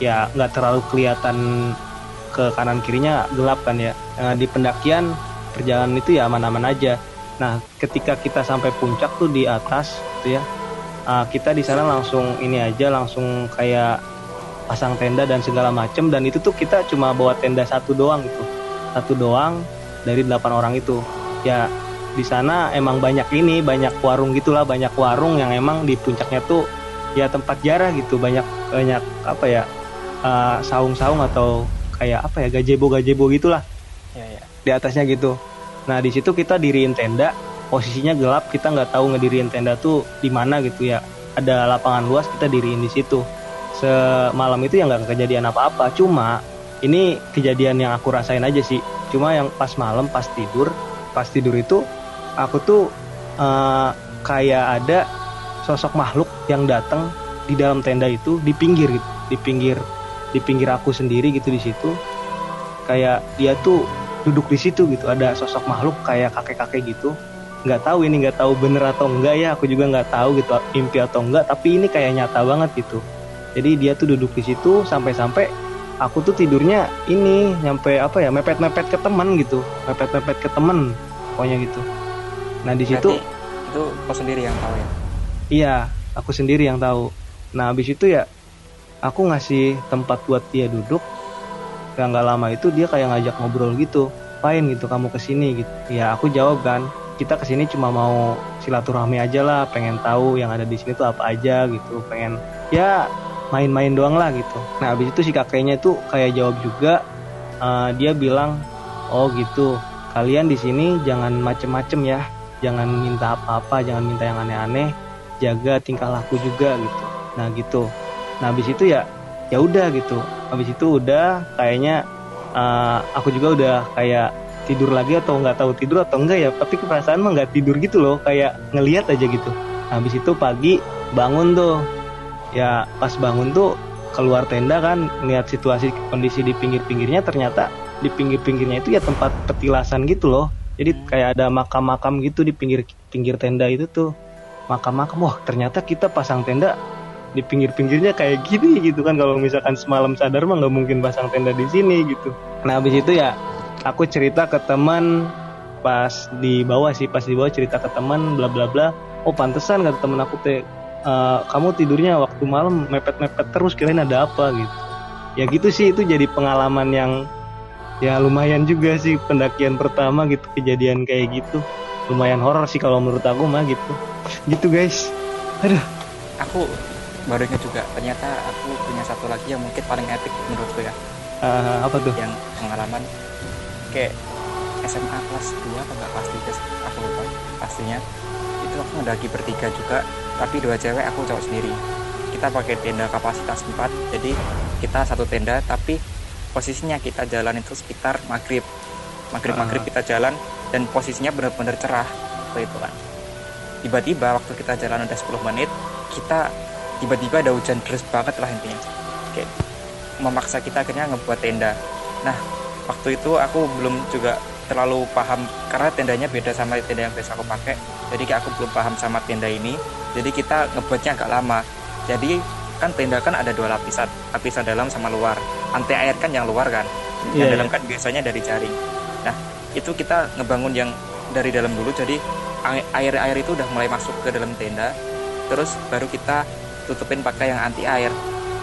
ya nggak terlalu kelihatan ke kanan kirinya gelap kan ya. Nah, di pendakian perjalanan itu ya aman-aman aja. Nah, ketika kita sampai puncak tuh di atas gitu ya. Ah, kita di sana langsung ini aja langsung kayak pasang tenda dan segala macem dan itu tuh kita cuma bawa tenda satu doang gitu satu doang dari delapan orang itu ya di sana emang banyak ini banyak warung gitulah banyak warung yang emang di puncaknya tuh ya tempat jarah gitu banyak banyak apa ya ah, saung-saung atau kayak apa ya gazebo gazebo gitulah ya ya di atasnya gitu. Nah di situ kita diriin tenda, posisinya gelap, kita nggak tahu ngediriin tenda tuh di mana gitu ya. Ada lapangan luas, kita diriin di situ. Semalam itu ya nggak kejadian apa-apa, cuma ini kejadian yang aku rasain aja sih. Cuma yang pas malam, pas tidur, pas tidur itu aku tuh eh, kayak ada sosok makhluk yang datang di dalam tenda itu di pinggir gitu, di pinggir di pinggir aku sendiri gitu di situ. Kayak dia tuh duduk di situ gitu ada sosok makhluk kayak kakek-kakek gitu. Nggak tahu ini nggak tahu bener atau enggak ya aku juga nggak tahu gitu mimpi atau enggak tapi ini kayak nyata banget gitu. Jadi dia tuh duduk di situ sampai-sampai aku tuh tidurnya ini nyampe apa ya mepet-mepet ke teman gitu mepet-mepet ke temen pokoknya gitu nah di situ Berarti itu kau sendiri yang tahu ya Iya, aku sendiri yang tahu. Nah, habis itu ya aku ngasih tempat buat dia duduk. Gak nggak lama itu dia kayak ngajak ngobrol gitu. Pain gitu kamu ke sini gitu. Ya aku jawab kan, kita ke sini cuma mau silaturahmi aja lah, pengen tahu yang ada di sini tuh apa aja gitu, pengen ya main-main doang lah gitu. Nah, habis itu si kakeknya itu kayak jawab juga. Eh, dia bilang, oh gitu, kalian di sini jangan macem-macem ya. Jangan minta apa-apa jangan minta yang aneh-aneh. Jaga tingkah laku juga gitu. Nah gitu. Nah habis itu ya ya udah gitu. Habis itu udah kayaknya uh, aku juga udah kayak tidur lagi atau nggak tahu tidur atau enggak ya. Tapi keperasaan mah nggak tidur gitu loh. Kayak ngelihat aja gitu. Nah, habis itu pagi bangun tuh. Ya pas bangun tuh keluar tenda kan lihat situasi kondisi di pinggir-pinggirnya ternyata di pinggir-pinggirnya itu ya tempat petilasan gitu loh jadi kayak ada makam-makam gitu di pinggir pinggir tenda itu tuh. Makam-makam wah ternyata kita pasang tenda di pinggir-pinggirnya kayak gini gitu kan. Kalau misalkan semalam sadar mah nggak mungkin pasang tenda di sini gitu. Nah habis itu ya aku cerita ke teman pas di bawah sih pas di bawah cerita ke teman bla bla bla. Oh pantesan kata temen aku teh uh, kamu tidurnya waktu malam mepet-mepet terus kirain ada apa? gitu. Ya gitu sih itu jadi pengalaman yang ya lumayan juga sih pendakian pertama gitu kejadian kayak gitu. Lumayan horor sih kalau menurut aku mah gitu. Gitu guys. Aduh. Aku baru ingat juga ternyata aku punya satu lagi yang mungkin paling epic menurutku ya. Uh, apa tuh? Yang pengalaman. Kayak SMA kelas 2 atau enggak kelas 3 aku lupa pastinya. Itu aku mendaki bertiga juga tapi dua cewek aku cowok sendiri. Kita pakai tenda kapasitas 4 jadi kita satu tenda tapi posisinya kita jalan itu sekitar maghrib. Maghrib maghrib kita jalan dan posisinya benar-benar cerah itu kan. Tiba-tiba waktu kita jalan udah 10 menit kita tiba-tiba ada hujan deras banget lah intinya. Kayak memaksa kita akhirnya ngebuat tenda. Nah waktu itu aku belum juga terlalu paham karena tendanya beda sama tenda yang biasa aku pakai. Jadi kayak aku belum paham sama tenda ini. Jadi kita ngebuatnya agak lama. Jadi kan tenda kan ada dua lapisan lapisan dalam sama luar lantai air kan yang luar kan? Yang yeah, dalam iya. kan biasanya dari jaring. Nah itu kita ngebangun yang dari dalam dulu jadi air-air itu udah mulai masuk ke dalam tenda terus baru kita tutupin pakai yang anti air.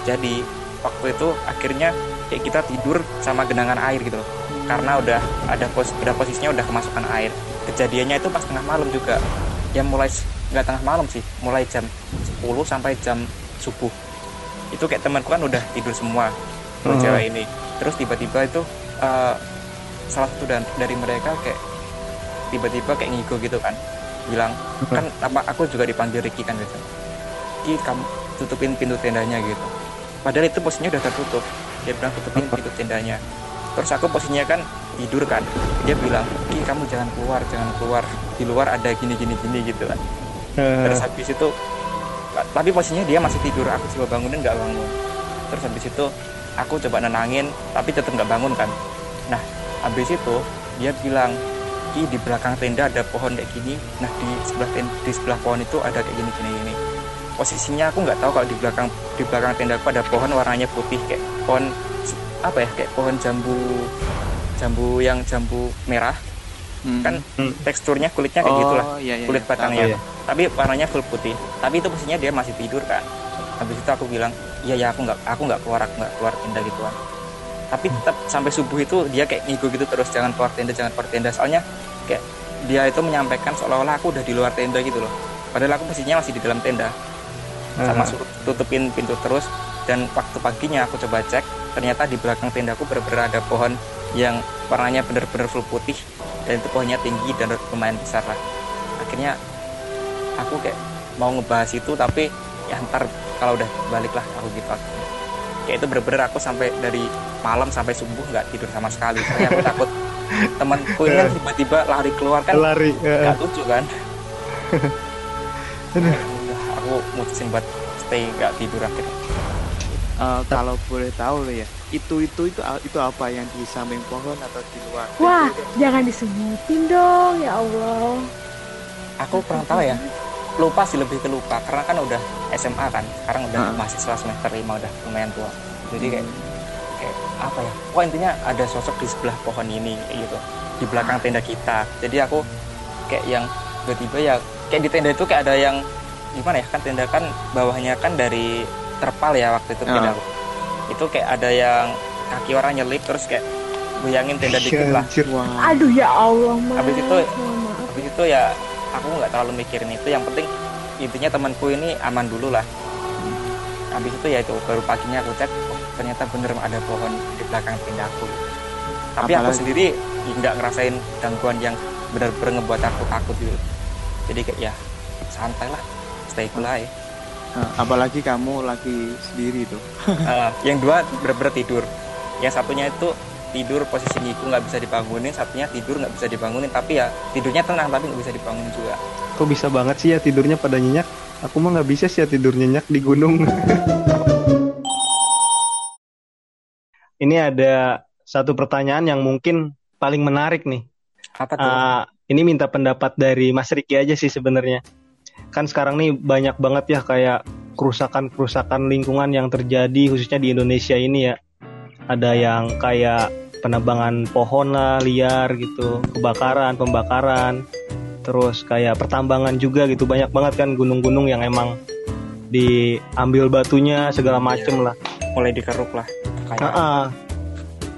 Jadi waktu itu akhirnya kayak kita tidur sama genangan air gitu loh. Karena udah ada pos udah posisinya udah kemasukan air. Kejadiannya itu pas tengah malam juga. Yang mulai nggak tengah malam sih mulai jam 10 sampai jam subuh. Itu kayak temanku kan udah tidur semua uh cewek ini. Terus tiba-tiba itu uh, salah satu dan dari mereka kayak tiba-tiba kayak ngigo gitu kan. Bilang kan apa aku juga dipanggil Ricky kan gitu Ki kamu tutupin pintu tendanya gitu. Padahal itu posisinya udah tertutup. Dia bilang tutupin pintu tendanya. Terus aku posisinya kan tidur kan. Dia bilang Ki kamu jangan keluar jangan keluar. Di luar ada gini gini gini gitu kan. Terus habis itu tapi posisinya dia masih tidur. Aku coba bangunin nggak bangun. Terus habis itu aku coba nenangin tapi tetap nggak bangun kan nah habis itu dia bilang Ki di belakang tenda ada pohon kayak gini nah di sebelah tenda, di sebelah pohon itu ada kayak gini gini gini posisinya aku nggak tahu kalau di belakang di belakang tenda aku ada pohon warnanya putih kayak pohon apa ya kayak pohon jambu jambu yang jambu merah hmm. kan hmm. teksturnya kulitnya kayak oh, gitulah iya, iya, kulit iya. batangnya iya. tapi warnanya full putih tapi itu posisinya dia masih tidur kan habis itu aku bilang iya ya aku nggak aku nggak keluar aku nggak keluar tenda gituan tapi tetap sampai subuh itu dia kayak ngigo gitu terus jangan keluar tenda jangan keluar tenda. Soalnya kayak dia itu menyampaikan seolah-olah aku udah di luar tenda gitu loh. Padahal aku posisinya masih di dalam tenda. Sama hmm. tutupin pintu terus dan waktu paginya aku coba cek ternyata di belakang tendaku benar-benar ada pohon yang warnanya benar-benar full putih dan itu pohonnya tinggi dan lumayan besar lah. Akhirnya aku kayak mau ngebahas itu tapi ya ntar kalau udah balik lah aku gitu. Kayak itu bener-bener aku sampai dari malam sampai subuh nggak tidur sama sekali. Karena aku takut temanku ini kan tiba-tiba lari keluar kan lari nggak lucu kan. Aku mutusin buat stay nggak tidur akhirnya. Uh, kalau boleh tahu loh ya itu itu itu itu apa yang di samping pohon atau di luar? Wah jangan disebutin dong ya Allah. Aku kurang tahu ya lupa sih lebih ke lupa. Karena kan udah SMA kan sekarang udah hmm. mahasiswa semester 5 udah lumayan tua. Jadi kayak kayak apa ya wah intinya ada sosok di sebelah pohon ini kayak gitu. Di belakang tenda kita. Jadi aku kayak yang tiba-tiba ya kayak di tenda itu kayak ada yang gimana ya kan tenda kan bawahnya kan dari terpal ya waktu itu pindah oh. itu kayak ada yang kaki orang nyelip terus kayak goyangin tenda dikit lah. Aduh ya Allah mas. habis itu habis itu ya aku nggak terlalu mikirin itu. Yang penting intinya temanku ini aman dulu lah. Habis itu ya itu baru paginya aku cek oh, ternyata bener ada pohon di belakang tindaku tapi Apalagi? aku sendiri nggak ngerasain gangguan yang benar-benar ngebuat aku takut gitu. Jadi kayak ya santai lah stay cool aja. Nah, apalagi kamu lagi sendiri tuh. Eh, yang dua bener-bener tidur. Yang satunya itu tidur posisi ngiku nggak bisa dibangunin satunya tidur nggak bisa dibangunin tapi ya tidurnya tenang tapi nggak bisa dibangunin juga Kok bisa banget sih ya tidurnya pada nyenyak? Aku mah nggak bisa sih ya tidur nyenyak di gunung. Ini ada satu pertanyaan yang mungkin paling menarik nih. apa tuh Ah, ini minta pendapat dari Mas Riki aja sih sebenarnya. Kan sekarang nih banyak banget ya kayak kerusakan-kerusakan lingkungan yang terjadi khususnya di Indonesia ini ya. Ada yang kayak penebangan pohon lah liar gitu, kebakaran, pembakaran, terus kayak pertambangan juga gitu. Banyak banget kan gunung-gunung yang emang diambil batunya segala macem lah. mulai dikeruk lah kayak Ah,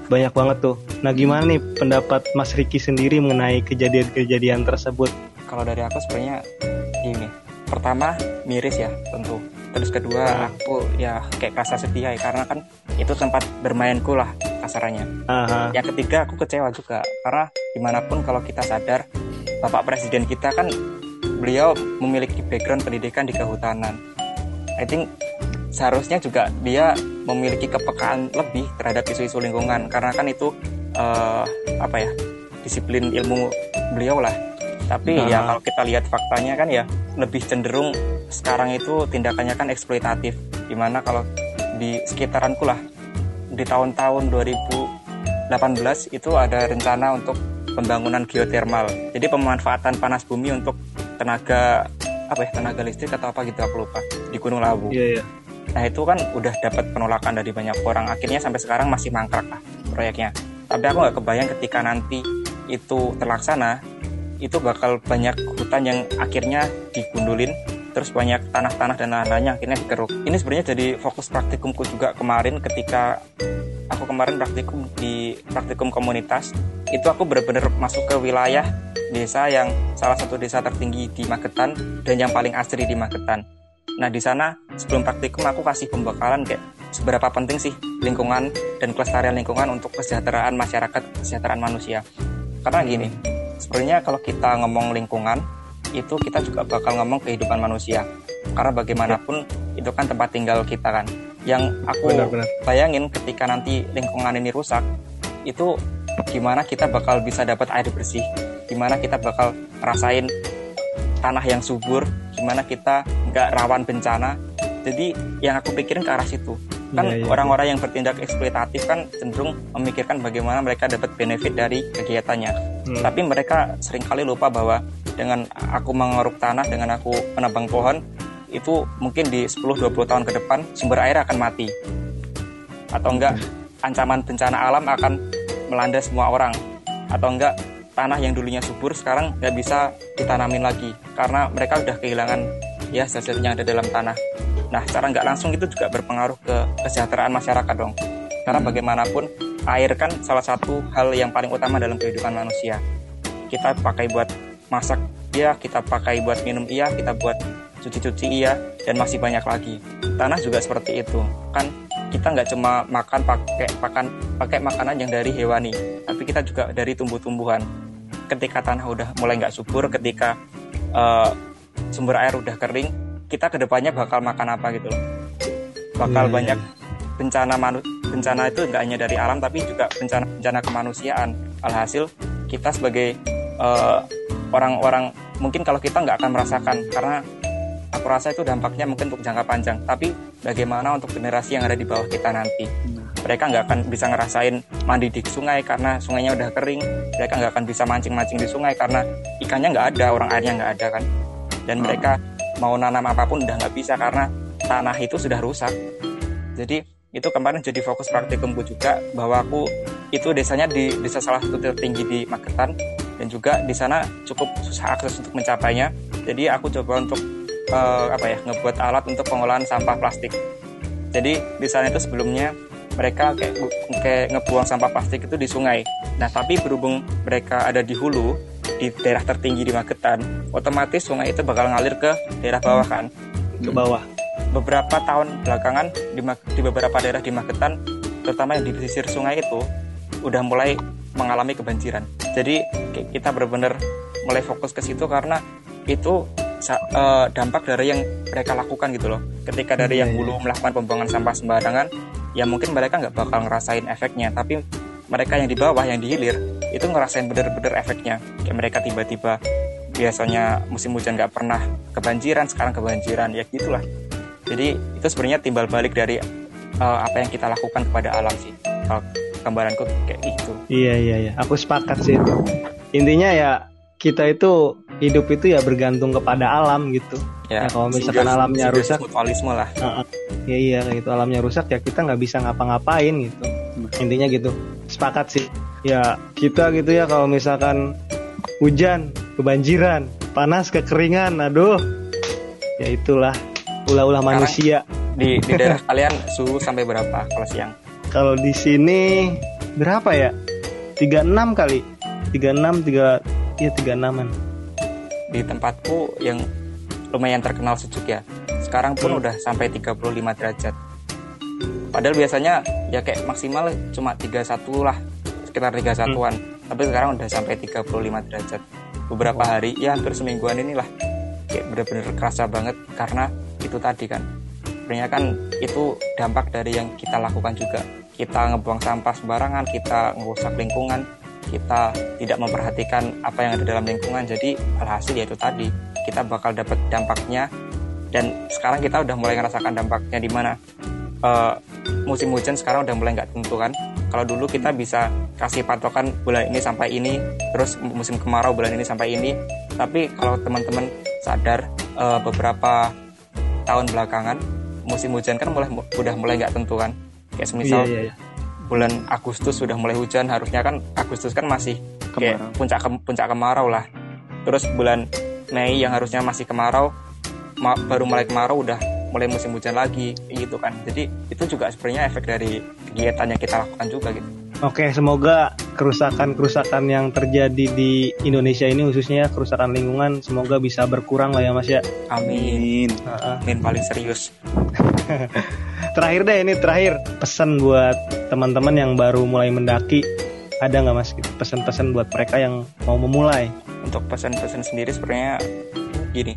banyak banget tuh. Nah gimana nih pendapat Mas Riki sendiri mengenai kejadian-kejadian tersebut? kalau dari aku sebenarnya ini pertama miris ya tentu terus kedua aku ya kayak rasa sedih ya karena kan itu tempat bermainku lah kasarannya Aha. yang ketiga aku kecewa juga karena di mana pun kalau kita sadar bapak presiden kita kan beliau memiliki background pendidikan di kehutanan. I think seharusnya juga dia memiliki kepekaan lebih terhadap isu-isu lingkungan karena kan itu eh, apa ya disiplin ilmu beliau lah tapi Nah. ya kalau kita lihat faktanya kan ya lebih cenderung sekarang itu tindakannya kan eksploitatif di mana kalau di sekitaranku lah di tahun-tahun 2018 itu ada rencana untuk pembangunan geotermal jadi pemanfaatan panas bumi untuk tenaga apa ya tenaga listrik atau apa gitu aku lupa di Gunung Lawu Iya, iya. Nah itu kan udah dapat penolakan dari banyak orang. Akhirnya sampai sekarang masih mangkrak lah proyeknya. Tapi aku nggak kebayang ketika nanti itu terlaksana, itu bakal banyak hutan yang akhirnya digundulin, terus banyak tanah-tanah dan lain-lainnya akhirnya dikeruk. Ini sebenarnya jadi fokus praktikumku juga kemarin ketika aku kemarin praktikum di praktikum komunitas. Itu aku benar-benar masuk ke wilayah desa yang salah satu desa tertinggi di Magetan dan yang paling asri di Magetan. Nah di sana sebelum praktikum aku kasih pembekalan kayak seberapa penting sih lingkungan dan kelestarian lingkungan untuk kesejahteraan masyarakat, kesejahteraan manusia. Karena gini, sebenarnya kalau kita ngomong lingkungan itu kita juga bakal ngomong kehidupan manusia. Karena bagaimanapun itu kan tempat tinggal kita kan. Yang aku Benar-benar. bayangin ketika nanti lingkungan ini rusak, itu gimana kita bakal bisa dapat air bersih, gimana kita bakal ngerasain tanah yang subur, gimana kita nggak rawan bencana. Jadi yang aku pikirin ke arah situ. Kan Iya, iya, orang-orang yang bertindak eksploitatif kan cenderung memikirkan bagaimana mereka dapat benefit dari kegiatannya. Hmm. Tapi mereka sering kali lupa bahwa dengan aku mengeruk tanah, dengan aku menebang pohon, itu mungkin di 10-20 tahun ke depan sumber air akan mati. Atau enggak ancaman bencana alam akan melanda semua orang. Atau enggak tanah yang dulunya subur sekarang nggak bisa ditanamin lagi karena mereka udah kehilangan ya zat-zat yang ada dalam tanah. Nah, secara nggak langsung itu juga berpengaruh ke kesejahteraan masyarakat dong. Karena bagaimanapun air kan salah satu hal yang paling utama dalam kehidupan manusia. Kita pakai buat masak iya, kita pakai buat minum iya, kita buat cuci-cuci iya, dan masih banyak lagi. Tanah juga seperti itu. Kan kita nggak cuma makan pakai pakan pakai makanan yang dari hewani, tapi kita juga dari tumbuh-tumbuhan. Ketika tanah udah mulai nggak subur, ketika eh, sumber air udah kering, kita ke depannya bakal makan apa gitu loh. Bakal Iya, iya, banyak bencana manu bencana itu nggak hanya dari alam tapi juga bencana bencana kemanusiaan. Alhasil kita sebagai eh, orang-orang mungkin kalau kita nggak akan merasakan karena aku rasa itu dampaknya mungkin untuk jangka panjang. Tapi bagaimana untuk generasi yang ada di bawah kita nanti? Mereka nggak akan bisa ngerasain mandi di sungai karena sungainya udah kering. Mereka nggak akan bisa mancing-mancing di sungai karena ikannya nggak ada, orang airnya nggak ada kan. Dan mereka mau nanam apa pun udah nggak bisa karena tanah itu sudah rusak. Jadi itu kemarin jadi fokus praktikumku juga bahwa aku itu desanya di desa salah satu tertinggi di Magetan dan juga di sana cukup susah akses untuk mencapainya. Jadi aku coba untuk eh, apa ya ngebuat alat untuk pengolahan sampah plastik. Jadi di sana itu sebelumnya mereka kayak kayak ngebuang sampah plastik itu di sungai. Nah tapi berhubung mereka ada di hulu di daerah tertinggi di Magetan, otomatis sungai itu bakal ngalir ke daerah bawah kan ke bawah. beberapa tahun belakangan di, di beberapa daerah di Magetan, terutama yang di pesisir sungai itu, udah mulai mengalami kebanjiran. Jadi ki- kita benar-benar mulai fokus ke situ karena itu eh, dampak dari yang mereka lakukan gitu loh ketika dari yang Iya, hulu melakukan pembuangan sampah sembarangan ya mungkin mereka nggak bakal ngerasain efeknya tapi mereka yang di bawah yang di hilir itu ngerasain bener-bener efeknya kayak mereka tiba-tiba biasanya musim hujan nggak pernah kebanjiran sekarang kebanjiran ya gitulah jadi itu sebenarnya timbal balik dari eh, apa yang kita lakukan kepada alam sih kalau gambaranku kayak gitu Iya iya iya, aku sepakat sih itu. Intinya ya kita itu hidup itu ya bergantung kepada alam gitu. Ya, kalau misalkan alamnya rusak, mutualisme lah ya iya gitu. Alamnya rusak ya kita nggak bisa ngapa-ngapain gitu. Intinya gitu. Sepakat sih. Ya kita gitu ya kalau misalkan hujan, kebanjiran, panas, kekeringan, aduh. Ya itulah ulah-ulah manusia. di di daerah kalian suhu sampai berapa kalau siang Kalau di sini berapa ya? 36 kali. 36 3 ya 36-an. di tempatku yang lumayan terkenal sejuk ya sekarang pun Hmm. udah sampai 35 derajat padahal biasanya ya kayak maksimal cuma 31 lah sekitar 31an tapi sekarang udah sampai 35 derajat. Beberapa hari ya hampir semingguan inilah. Kayak bener-bener kerasa banget karena itu tadi kan. Sebenarnya kan itu dampak dari yang kita lakukan juga. Kita ngebuang sampah sembarangan kita ngerusak lingkungan kita tidak memperhatikan apa yang ada dalam lingkungan. Jadi alhasil ya itu tadi kita bakal dapat dampaknya. Dan sekarang kita udah mulai ngerasakan dampaknya di mana eh, musim hujan sekarang udah mulai nggak tentu kan kalau dulu kita bisa kasih patokan bulan ini sampai ini terus musim kemarau bulan ini sampai ini tapi kalau teman-teman sadar eh, beberapa tahun belakangan musim hujan kan mulai udah mulai nggak tentu kan kayak semisal Iya iya iya. bulan Agustus sudah mulai hujan harusnya kan Agustus kan masih kayak Kemarau. puncak ke- puncak kemarau lah terus bulan Mei yang harusnya masih kemarau ma- baru mulai kemarau udah mulai musim hujan lagi gitu kan jadi itu juga sebenarnya efek dari kegiatan yang kita lakukan juga gitu Oke, semoga kerusakan-kerusakan yang terjadi di Indonesia ini khususnya kerusakan lingkungan semoga bisa berkurang lah ya Mas ya. amin Amin. Heeh. amin paling serius Terakhir deh ini terakhir pesan buat teman-teman yang baru mulai mendaki ada nggak Mas gitu, pesan-pesan buat mereka yang mau memulai? untuk pesan-pesan sendiri sebenarnya gini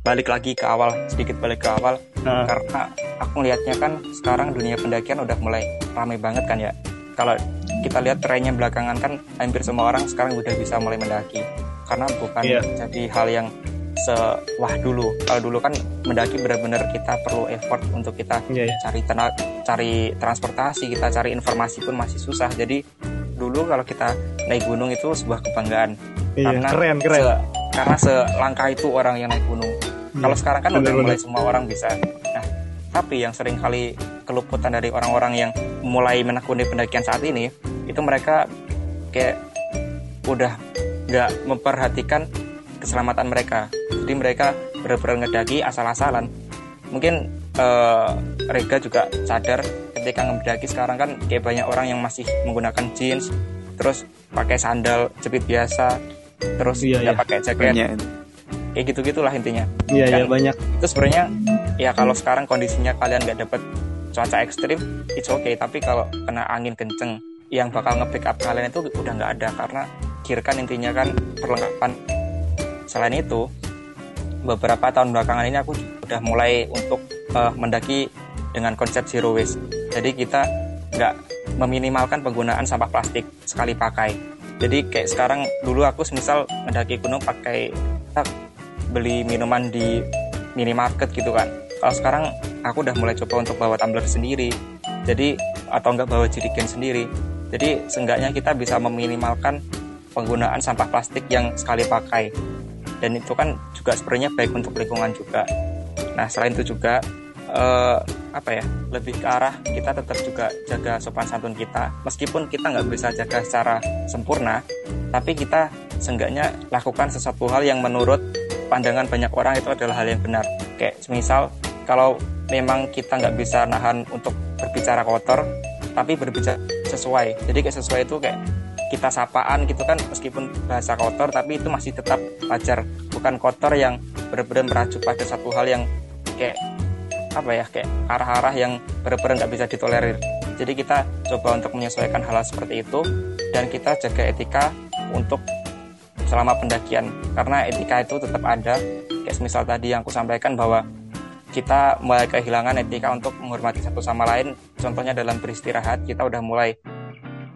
balik lagi ke awal sedikit balik ke awal Nah, karena aku ngelihatnya kan sekarang dunia pendakian udah mulai ramai banget kan ya. Kalau kita lihat trennya belakangan kan hampir semua orang sekarang udah bisa mulai mendaki. Karena bukan Iya. jadi hal yang sewah dulu. Kalau dulu kan mendaki benar-benar kita perlu effort untuk kita iya, iya. cari tena- cari transportasi kita cari informasi pun masih susah. Jadi dulu kalau kita naik gunung itu sebuah kebanggaan. Iya, karena keren keren. se- karena selangkah itu orang yang naik gunung kalau sekarang kan udah mulai semua orang bisa. Nah, tapi yang sering kali keluputan dari orang-orang yang mulai menekuni pendakian saat ini, itu mereka kayak udah nggak memperhatikan keselamatan mereka. Jadi mereka benar-benar ngedaki asal-asalan. Mungkin eh, Rega juga sadar ketika ngedaki sekarang kan kayak banyak orang yang masih menggunakan jeans, terus pakai sandal jepit biasa, terus Iya, nggak iya. pakai jaket, Banyak. Kayak gitu gitulah intinya. Iya iya banyak. itu sebenarnya ya kalau sekarang kondisinya kalian nggak dapet cuaca ekstrim it's okay. Tapi kalau kena angin kenceng yang bakal nge-pick up kalian itu udah nggak ada. Karena gear kan intinya kan perlengkapan. Selain itu beberapa tahun belakangan ini aku udah mulai untuk eh, mendaki dengan konsep zero waste. Jadi kita nggak meminimalkan penggunaan sampah plastik sekali pakai. Jadi kayak sekarang dulu aku semisal mendaki gunung pakai beli minuman di minimarket gitu kan. Kalau sekarang aku udah mulai coba untuk bawa tumbler sendiri. Jadi atau enggak bawa jerigen sendiri. Jadi seenggaknya kita bisa meminimalkan penggunaan sampah plastik yang sekali pakai. Dan itu kan juga sebenarnya baik untuk lingkungan juga. Nah selain itu juga eh, apa ya lebih ke arah kita tetap juga jaga sopan santun kita. Meskipun kita nggak bisa jaga secara sempurna tapi kita seenggaknya lakukan sesuatu hal yang menurut pandangan banyak orang itu adalah hal yang benar. Kayak misal kalau memang kita nggak bisa nahan untuk berbicara kotor tapi berbicara sesuai. Jadi kayak sesuai itu kayak kita sapaan gitu kan meskipun bahasa kotor tapi itu masih tetap wajar. Bukan kotor yang benar-benar merajuk pada satu hal yang kayak apa ya kayak arah-arah yang benar-benar nggak bisa ditolerir. Jadi kita coba untuk menyesuaikan hal, -hal seperti itu dan kita jaga etika untuk selama pendakian. Karena etika itu tetap ada. Kayak misal tadi yang aku sampaikan bahwa kita mulai kehilangan etika untuk menghormati satu sama lain. Contohnya dalam beristirahat kita udah mulai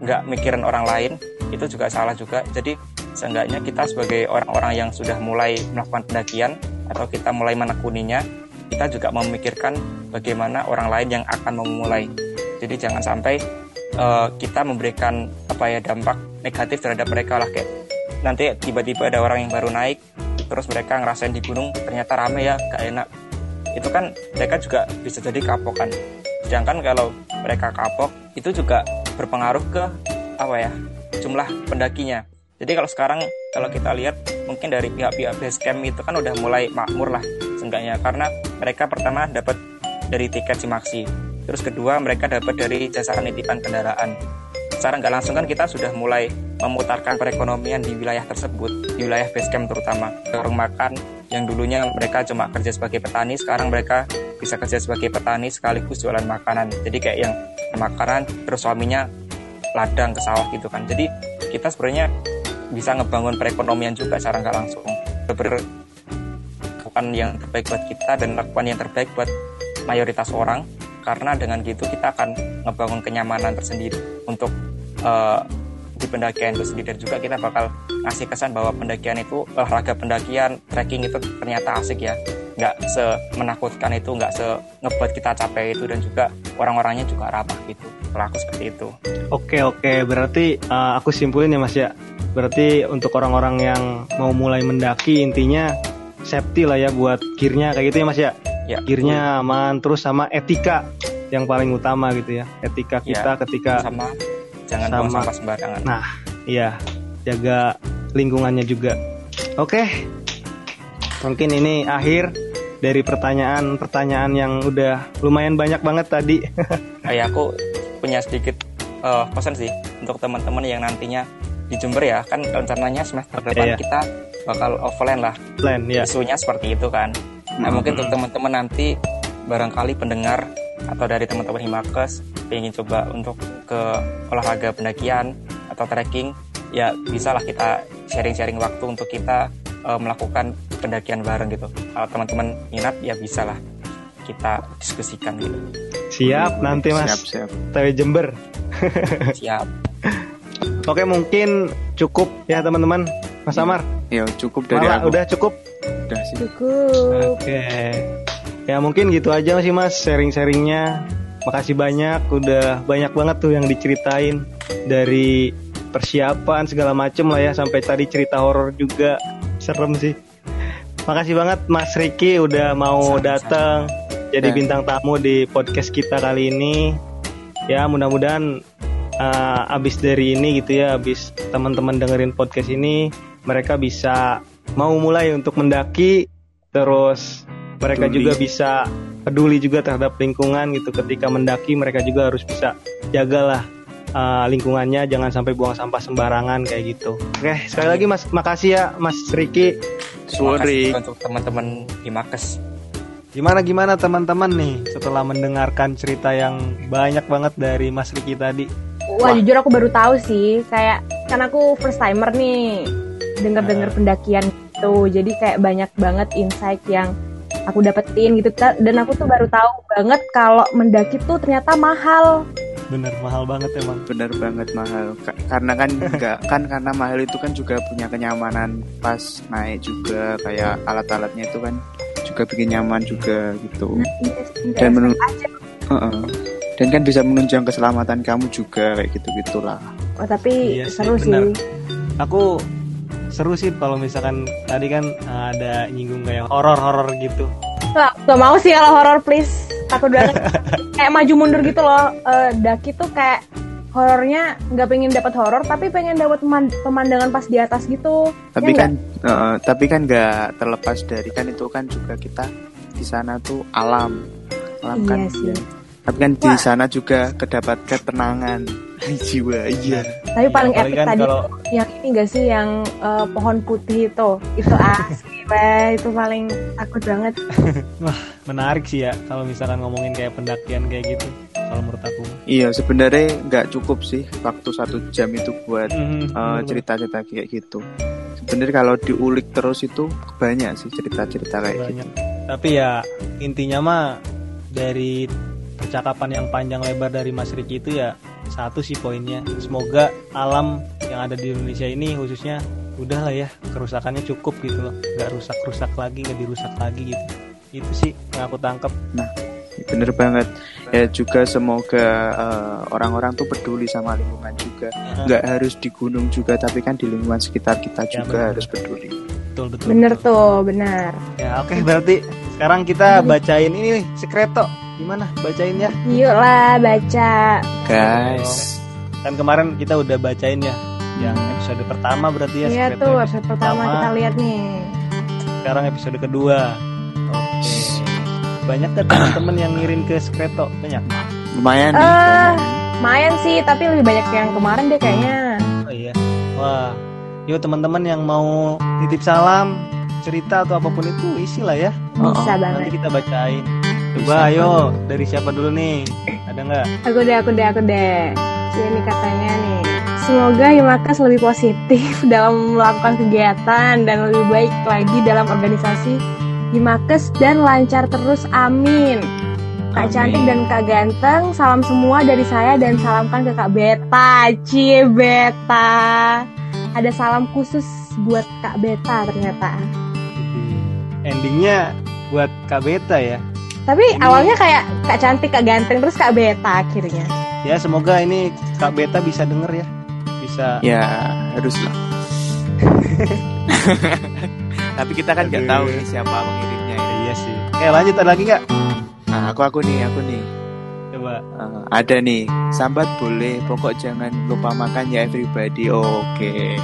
nggak mikirin orang lain itu juga salah juga. Jadi seenggaknya kita sebagai orang-orang yang sudah mulai melakukan pendakian atau kita mulai menekuninya kita juga memikirkan bagaimana orang lain yang akan memulai. Jadi jangan sampai uh, kita memberikan apa ya dampak negatif terhadap mereka lah. Kayak nanti tiba-tiba ada orang yang baru naik terus mereka ngerasain di gunung ternyata rame ya gak enak. Itu kan mereka juga bisa jadi kapok kan. Sedangkan kalau mereka kapok itu juga berpengaruh ke apa ya jumlah pendakinya. Jadi kalau sekarang kalau kita lihat mungkin dari pihak-pihak base camp itu kan udah mulai makmur lah seenggaknya. Karena mereka pertama dapat dari tiket simaksi terus kedua mereka dapat dari jasa penitipan kendaraan secara nggak langsung kan kita sudah mulai memutarkan perekonomian di wilayah tersebut, di wilayah base camp terutama. Warung makan yang dulunya mereka cuma kerja sebagai petani, sekarang mereka bisa kerja sebagai petani sekaligus jualan makanan. Jadi kayak yang makanan terus suaminya ladang ke sawah gitu kan. Jadi kita sebenarnya bisa ngebangun perekonomian juga secara nggak langsung. Ber yang terbaik buat kita dan lakukan yang terbaik buat mayoritas orang karena dengan gitu kita akan ngebangun kenyamanan tersendiri. Untuk uh, di pendakian itu sendiri. Dan juga kita bakal ngasih kesan bahwa pendakian itu olahraga pendakian trekking itu ternyata asik ya. Nggak se menakutkan itu nggak se ngebuat kita capek itu. Dan juga orang-orangnya juga ramah gitu. Kalau aku seperti itu. Oke oke. Berarti uh, aku simpulin ya mas ya. Berarti untuk orang-orang yang mau mulai mendaki intinya safety lah ya buat gearnya. Kayak gitu ya mas ya ya gearnya aman terus sama etika yang paling utama gitu ya. Etika ya, kita ya, ketika sama. Jangan sama, buang sampah sembarangan. Nah iya. Jaga lingkungannya juga. Oke. Mungkin ini akhir dari pertanyaan-pertanyaan yang udah lumayan banyak banget tadi. Ya aku punya sedikit uh, pesan sih untuk teman-teman yang nantinya di Jember ya. Kan rencananya semester depan iya. kita bakal offline lah. Plan, ya. isunya seperti itu kan nah hmm. mungkin untuk teman-teman nanti barangkali pendengar atau dari teman-teman Himakes ingin coba untuk ke olahraga pendakian atau trekking ya bisalah kita sharing-sharing waktu untuk kita uh, melakukan pendakian bareng gitu. Kalau teman-teman minat ya bisalah kita diskusikan gitu. Siap nanti mas. Siap siap. TW Jember. Siap. Oke mungkin cukup ya teman-teman. Mas Amar. Ya cukup dari Malah, aku. udah cukup udah sih. Cukup. Oke. Ya mungkin gitu aja sih mas sharing-sharingnya. Makasih banyak. Udah banyak banget tuh yang diceritain dari persiapan segala macem lah ya. Sampai tadi cerita horor juga. Serem sih. Makasih banget Mas Riki udah mau datang jadi ya. bintang tamu di podcast kita kali ini. Ya mudah-mudahan uh, abis dari ini gitu ya abis teman-teman dengerin podcast ini mereka bisa mau mulai untuk mendaki terus mereka peduli. juga bisa peduli juga terhadap lingkungan gitu ketika mendaki mereka juga harus bisa jagalah uh, lingkungannya jangan sampai buang sampah sembarangan kayak gitu. Oke, sekali lagi Mas makasih ya Mas Riki. Sorry untuk teman-teman di Makes. Gimana gimana teman-teman nih setelah mendengarkan cerita yang banyak banget dari Mas Riki tadi? Wah, Wah. jujur aku baru tahu sih, kayak kan aku first timer nih denger-denger uh. pendakian itu. Jadi kayak banyak banget insight yang aku dapetin gitu. Dan aku tuh baru tahu banget kalau mendaki tuh ternyata mahal. Bener mahal banget emang. Bener banget mahal. Karena kan enggak kan karena mahal itu kan juga punya kenyamanan pas naik juga. Kayak alat-alatnya itu kan juga bikin nyaman juga gitu. Nah, iya, dan menurut uh -uh. dan kan bisa menunjang keselamatan kamu juga kayak gitu gitulah oh tapi iya seru sih, sih aku seru sih kalau misalkan tadi kan eh, ada nyinggung kayak horor-horor gitu. Gak, gak mau sih kalau horor please. Takut banget. kayak maju mundur gitu loh. Uh, Daki tuh kayak horornya nggak pengen dapat horor tapi pengen dapat pemandangan pas di atas gitu. Tapi ya kan uh, tapi kan nggak terlepas dari kan itu kan juga kita di sana tuh alam. Alam iya kan sih. Ya. Tapi kan Wah. di sana juga kedapat ketenangan jiwa iya tapi paling epic kan tadi kalau... yang ini gak sih yang uh, pohon putih itu? Itu asli weh itu paling takut banget. Wah menarik sih ya kalau misalkan ngomongin kayak pendakian kayak gitu kalau menurut aku. Iya sebenarnya nggak cukup sih waktu satu jam itu buat mm -hmm, uh, cerita-cerita kayak gitu. Sebenarnya kalau diulik terus itu banyak sih cerita-cerita kayak gitu. Banyak tapi ya intinya mah dari percakapan yang panjang lebar dari Mas Riki itu ya satu sih poinnya. Semoga alam yang ada di Indonesia ini khususnya udah lah ya kerusakannya cukup gitu loh. Nggak rusak-rusak lagi nggak dirusak lagi gitu. Itu sih yang aku tangkap bener banget. Ya juga semoga eh, orang-orang tuh peduli sama lingkungan juga. Nggak harus di gunung juga tapi kan di lingkungan sekitar kita Ya, juga benar. harus peduli. Betul betul Bener betul. tuh, benar. ya oke berarti sekarang kita bacain ini nih sekreto. Gimana? Bacain ya. Yuk lah baca. guys. Kan kemarin kita udah bacain ya yang episode pertama berarti ya Iya tuh, episode episode pertama. kita lihat nih. sekarang episode kedua. Oke. Banyak kan teman-teman yang ngirim ke sekreto? Banyak. Lumayan nih. Eh, lumayan sih, tapi lebih banyak yang kemarin deh kayaknya. oh iya. Wah. Yuk teman-teman yang mau nitip salam cerita atau apa pun itu isi lah ya Bisa nanti banget. kita bacain coba ayo dari siapa dulu nih ada nggak Aku deh, aku deh, aku deh. Ini katanya nih. Semoga Himakas lebih positif dalam melakukan kegiatan dan lebih baik lagi dalam organisasi Himakes dan lancar terus amin. Kak Amin. cantik dan Kak ganteng, salam semua dari saya dan salamkan ke Kak Beta. Cie Beta. Ada salam khusus buat Kak Beta ternyata. Endingnya buat Kak Beta ya. Tapi awalnya kayak Kak cantik, Kak ganteng, terus Kak Beta akhirnya. ya semoga ini Kak Beta bisa denger ya. Bisa ya haruslah tapi kita kan nggak tahu nih siapa pengirimnya ini. iya sih. Oke lanjut ada lagi nggak? Nah aku aku nih aku nih. Coba. Eh, ada nih. Sambat boleh pokok jangan lupa makan ya everybody. Oke.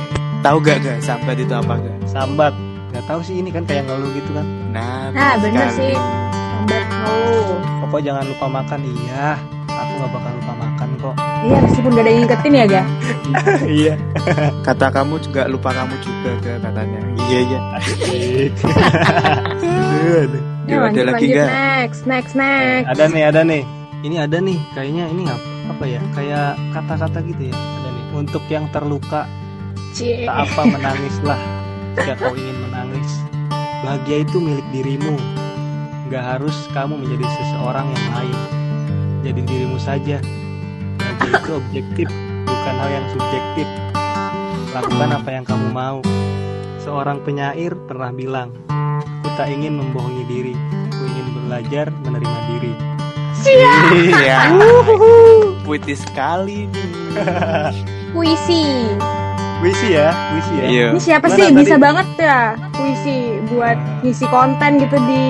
Tahu gak gak sambat itu apa gak sambat nggak tahu sih ini kan kayak ngeluh gitu kan nah, Nah, bener sekali. sih. Oh. pokok jangan lupa makan iya aku nggak bakal lupa makan kok Iya, meskipun gak ada yang ngingetin ya, ga? iya kata kamu juga lupa kamu juga gak katanya iya iya. Yuk, ada lagi lanjut, next, next, next. ada nih ada nih ini ada nih kayaknya ini nggak apa ya kayak kata-kata gitu ya ada nih untuk yang terluka Cie. tak apa menangislah jika kau ingin menangis bahagia itu milik dirimu. Nggak harus kamu menjadi seseorang yang lain. Jadi dirimu saja. Bahagia itu objektif bukan hal yang subjektif. Lakukan apa yang kamu mau. Seorang penyair pernah bilang aku tak ingin membohongi diri. Aku ingin belajar menerima diri. Iya. Puitis sekali nih Puisi. Puisi ya puisi ya iya Ini siapa Gimana sih tadi? bisa banget ya puisi buat ngisi konten gitu di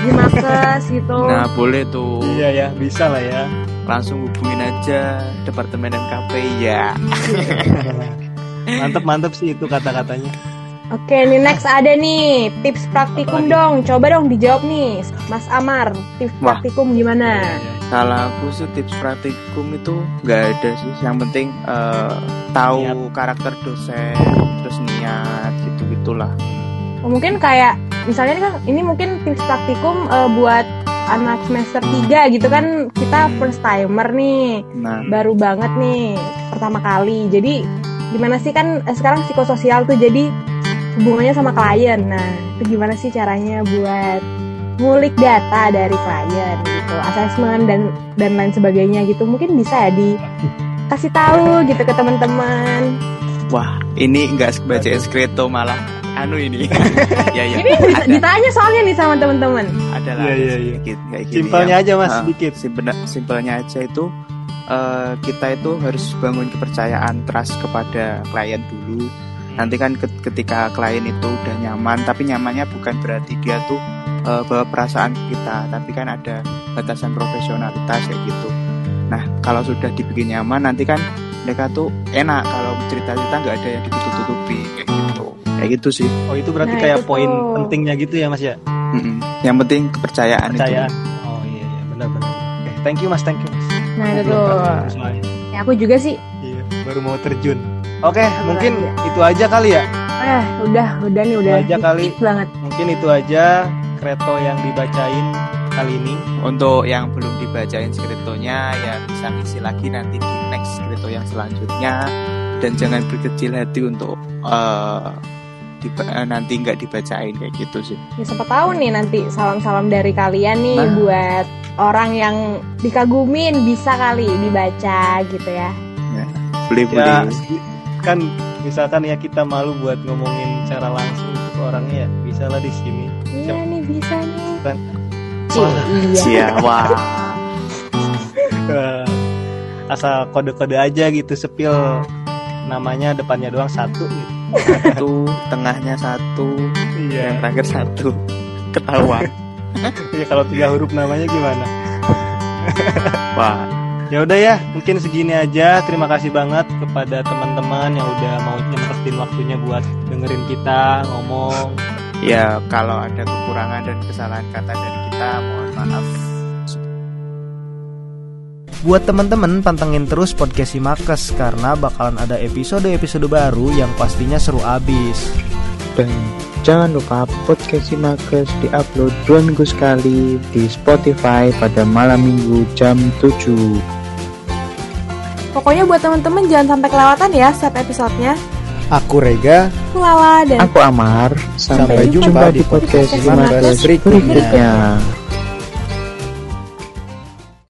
di Makes gitu. nah boleh tuh iya ya bisa lah ya langsung hubungin aja departemen MKP ya mantep mantep sih itu kata-katanya Oke, nih next ada nih tips praktikum dong. Coba dong dijawab nih, Mas Amar. Tips Wah. praktikum gimana? Kalau aku sih tips praktikum itu nggak ada sih. Yang penting eh, tahu karakter dosen terus niat gitu gitulah. Oh, mungkin kayak misalnya nih kan ini mungkin tips praktikum eh, buat anak semester 3 gitu kan kita first timer nih. nah. Baru banget nih pertama kali. Jadi gimana sih kan eh, sekarang psikososial tuh jadi hubungannya sama klien. Nah itu gimana sih caranya buat ngulik data dari klien gitu assessment dan dan lain sebagainya gitu mungkin bisa ya di kasih tahu gitu ke teman-teman. Wah ini nggak baca skripto malah anu ini. Ya ya. Ini bisa ada. ditanya soalnya nih sama teman-teman. Ada lah Iya, ada iya, iya. sedikit kayak gini simpelnya ya. aja mas Ah, sedikit. Simpel- simpelnya aja itu eh, kita itu harus bangun kepercayaan trust kepada klien dulu. Nanti kan ket- ketika klien itu udah nyaman tapi nyamannya bukan berarti dia tuh eh, bawa perasaan kita tapi kan ada batasan profesionalitas kayak gitu. Nah kalau sudah dibikin nyaman nanti kan mereka tuh enak. Kalau cerita-cerita nggak ada yang ditutup-tutupi kayak gitu. Kayak gitu sih. Oh itu berarti Nah, kayak itu poin tuh. pentingnya gitu ya mas ya? Mm-mm. yang penting kepercayaan, percayaan itu oh iya iya. Benar benar. Oke thank you mas. Thank you mas. Nah itu tuh. Ya aku juga sih. Iya baru mau terjun. Oke mungkin lagi itu aja kali ya? Eh udah udah nih udah aja kali. banget. Mungkin itu aja kreto yang dibacain kali ini Untuk yang belum dibacain skriptonya ya bisa ngisi lagi nanti di next skripto yang selanjutnya dan jangan berkecil hati untuk eh, diba- eh, nanti nggak dibacain kayak gitu sih Ya siapa tahu nih nanti salam-salam dari kalian nih Nah. buat orang yang dikagumin bisa kali dibaca gitu ya. boleh boleh Ya kan misalkan ya kita malu buat ngomongin secara langsung ke orangnya ya bisa lah di sini. Bisa nih. Cie, iya. Wah Asal kode-kode aja gitu sepil namanya depannya doang satu gitu. satu tengahnya satu yang Iya. terakhir satu ketahuan Iya kalau tiga huruf namanya gimana? wah Ya udah ya, mungkin segini aja. Terima kasih banget kepada teman-teman yang udah mau nyempetin waktunya buat dengerin kita ngomong. Ya kalau ada kekurangan dan kesalahan kata dari kita mohon maaf Buat teman-teman pantengin terus podcast Simakes karena bakalan ada episode-episode baru yang pastinya seru abis. Dan jangan lupa podcast Simakes diupload dua minggu sekali di Spotify pada malam minggu jam 7. Pokoknya buat teman-teman jangan sampai kelewatan ya setiap episodenya. Aku Rega, Aku Lala dan Aku Amar, sampai, Sampai jumpa, jumpa di podcast Simakes berikutnya. berikutnya.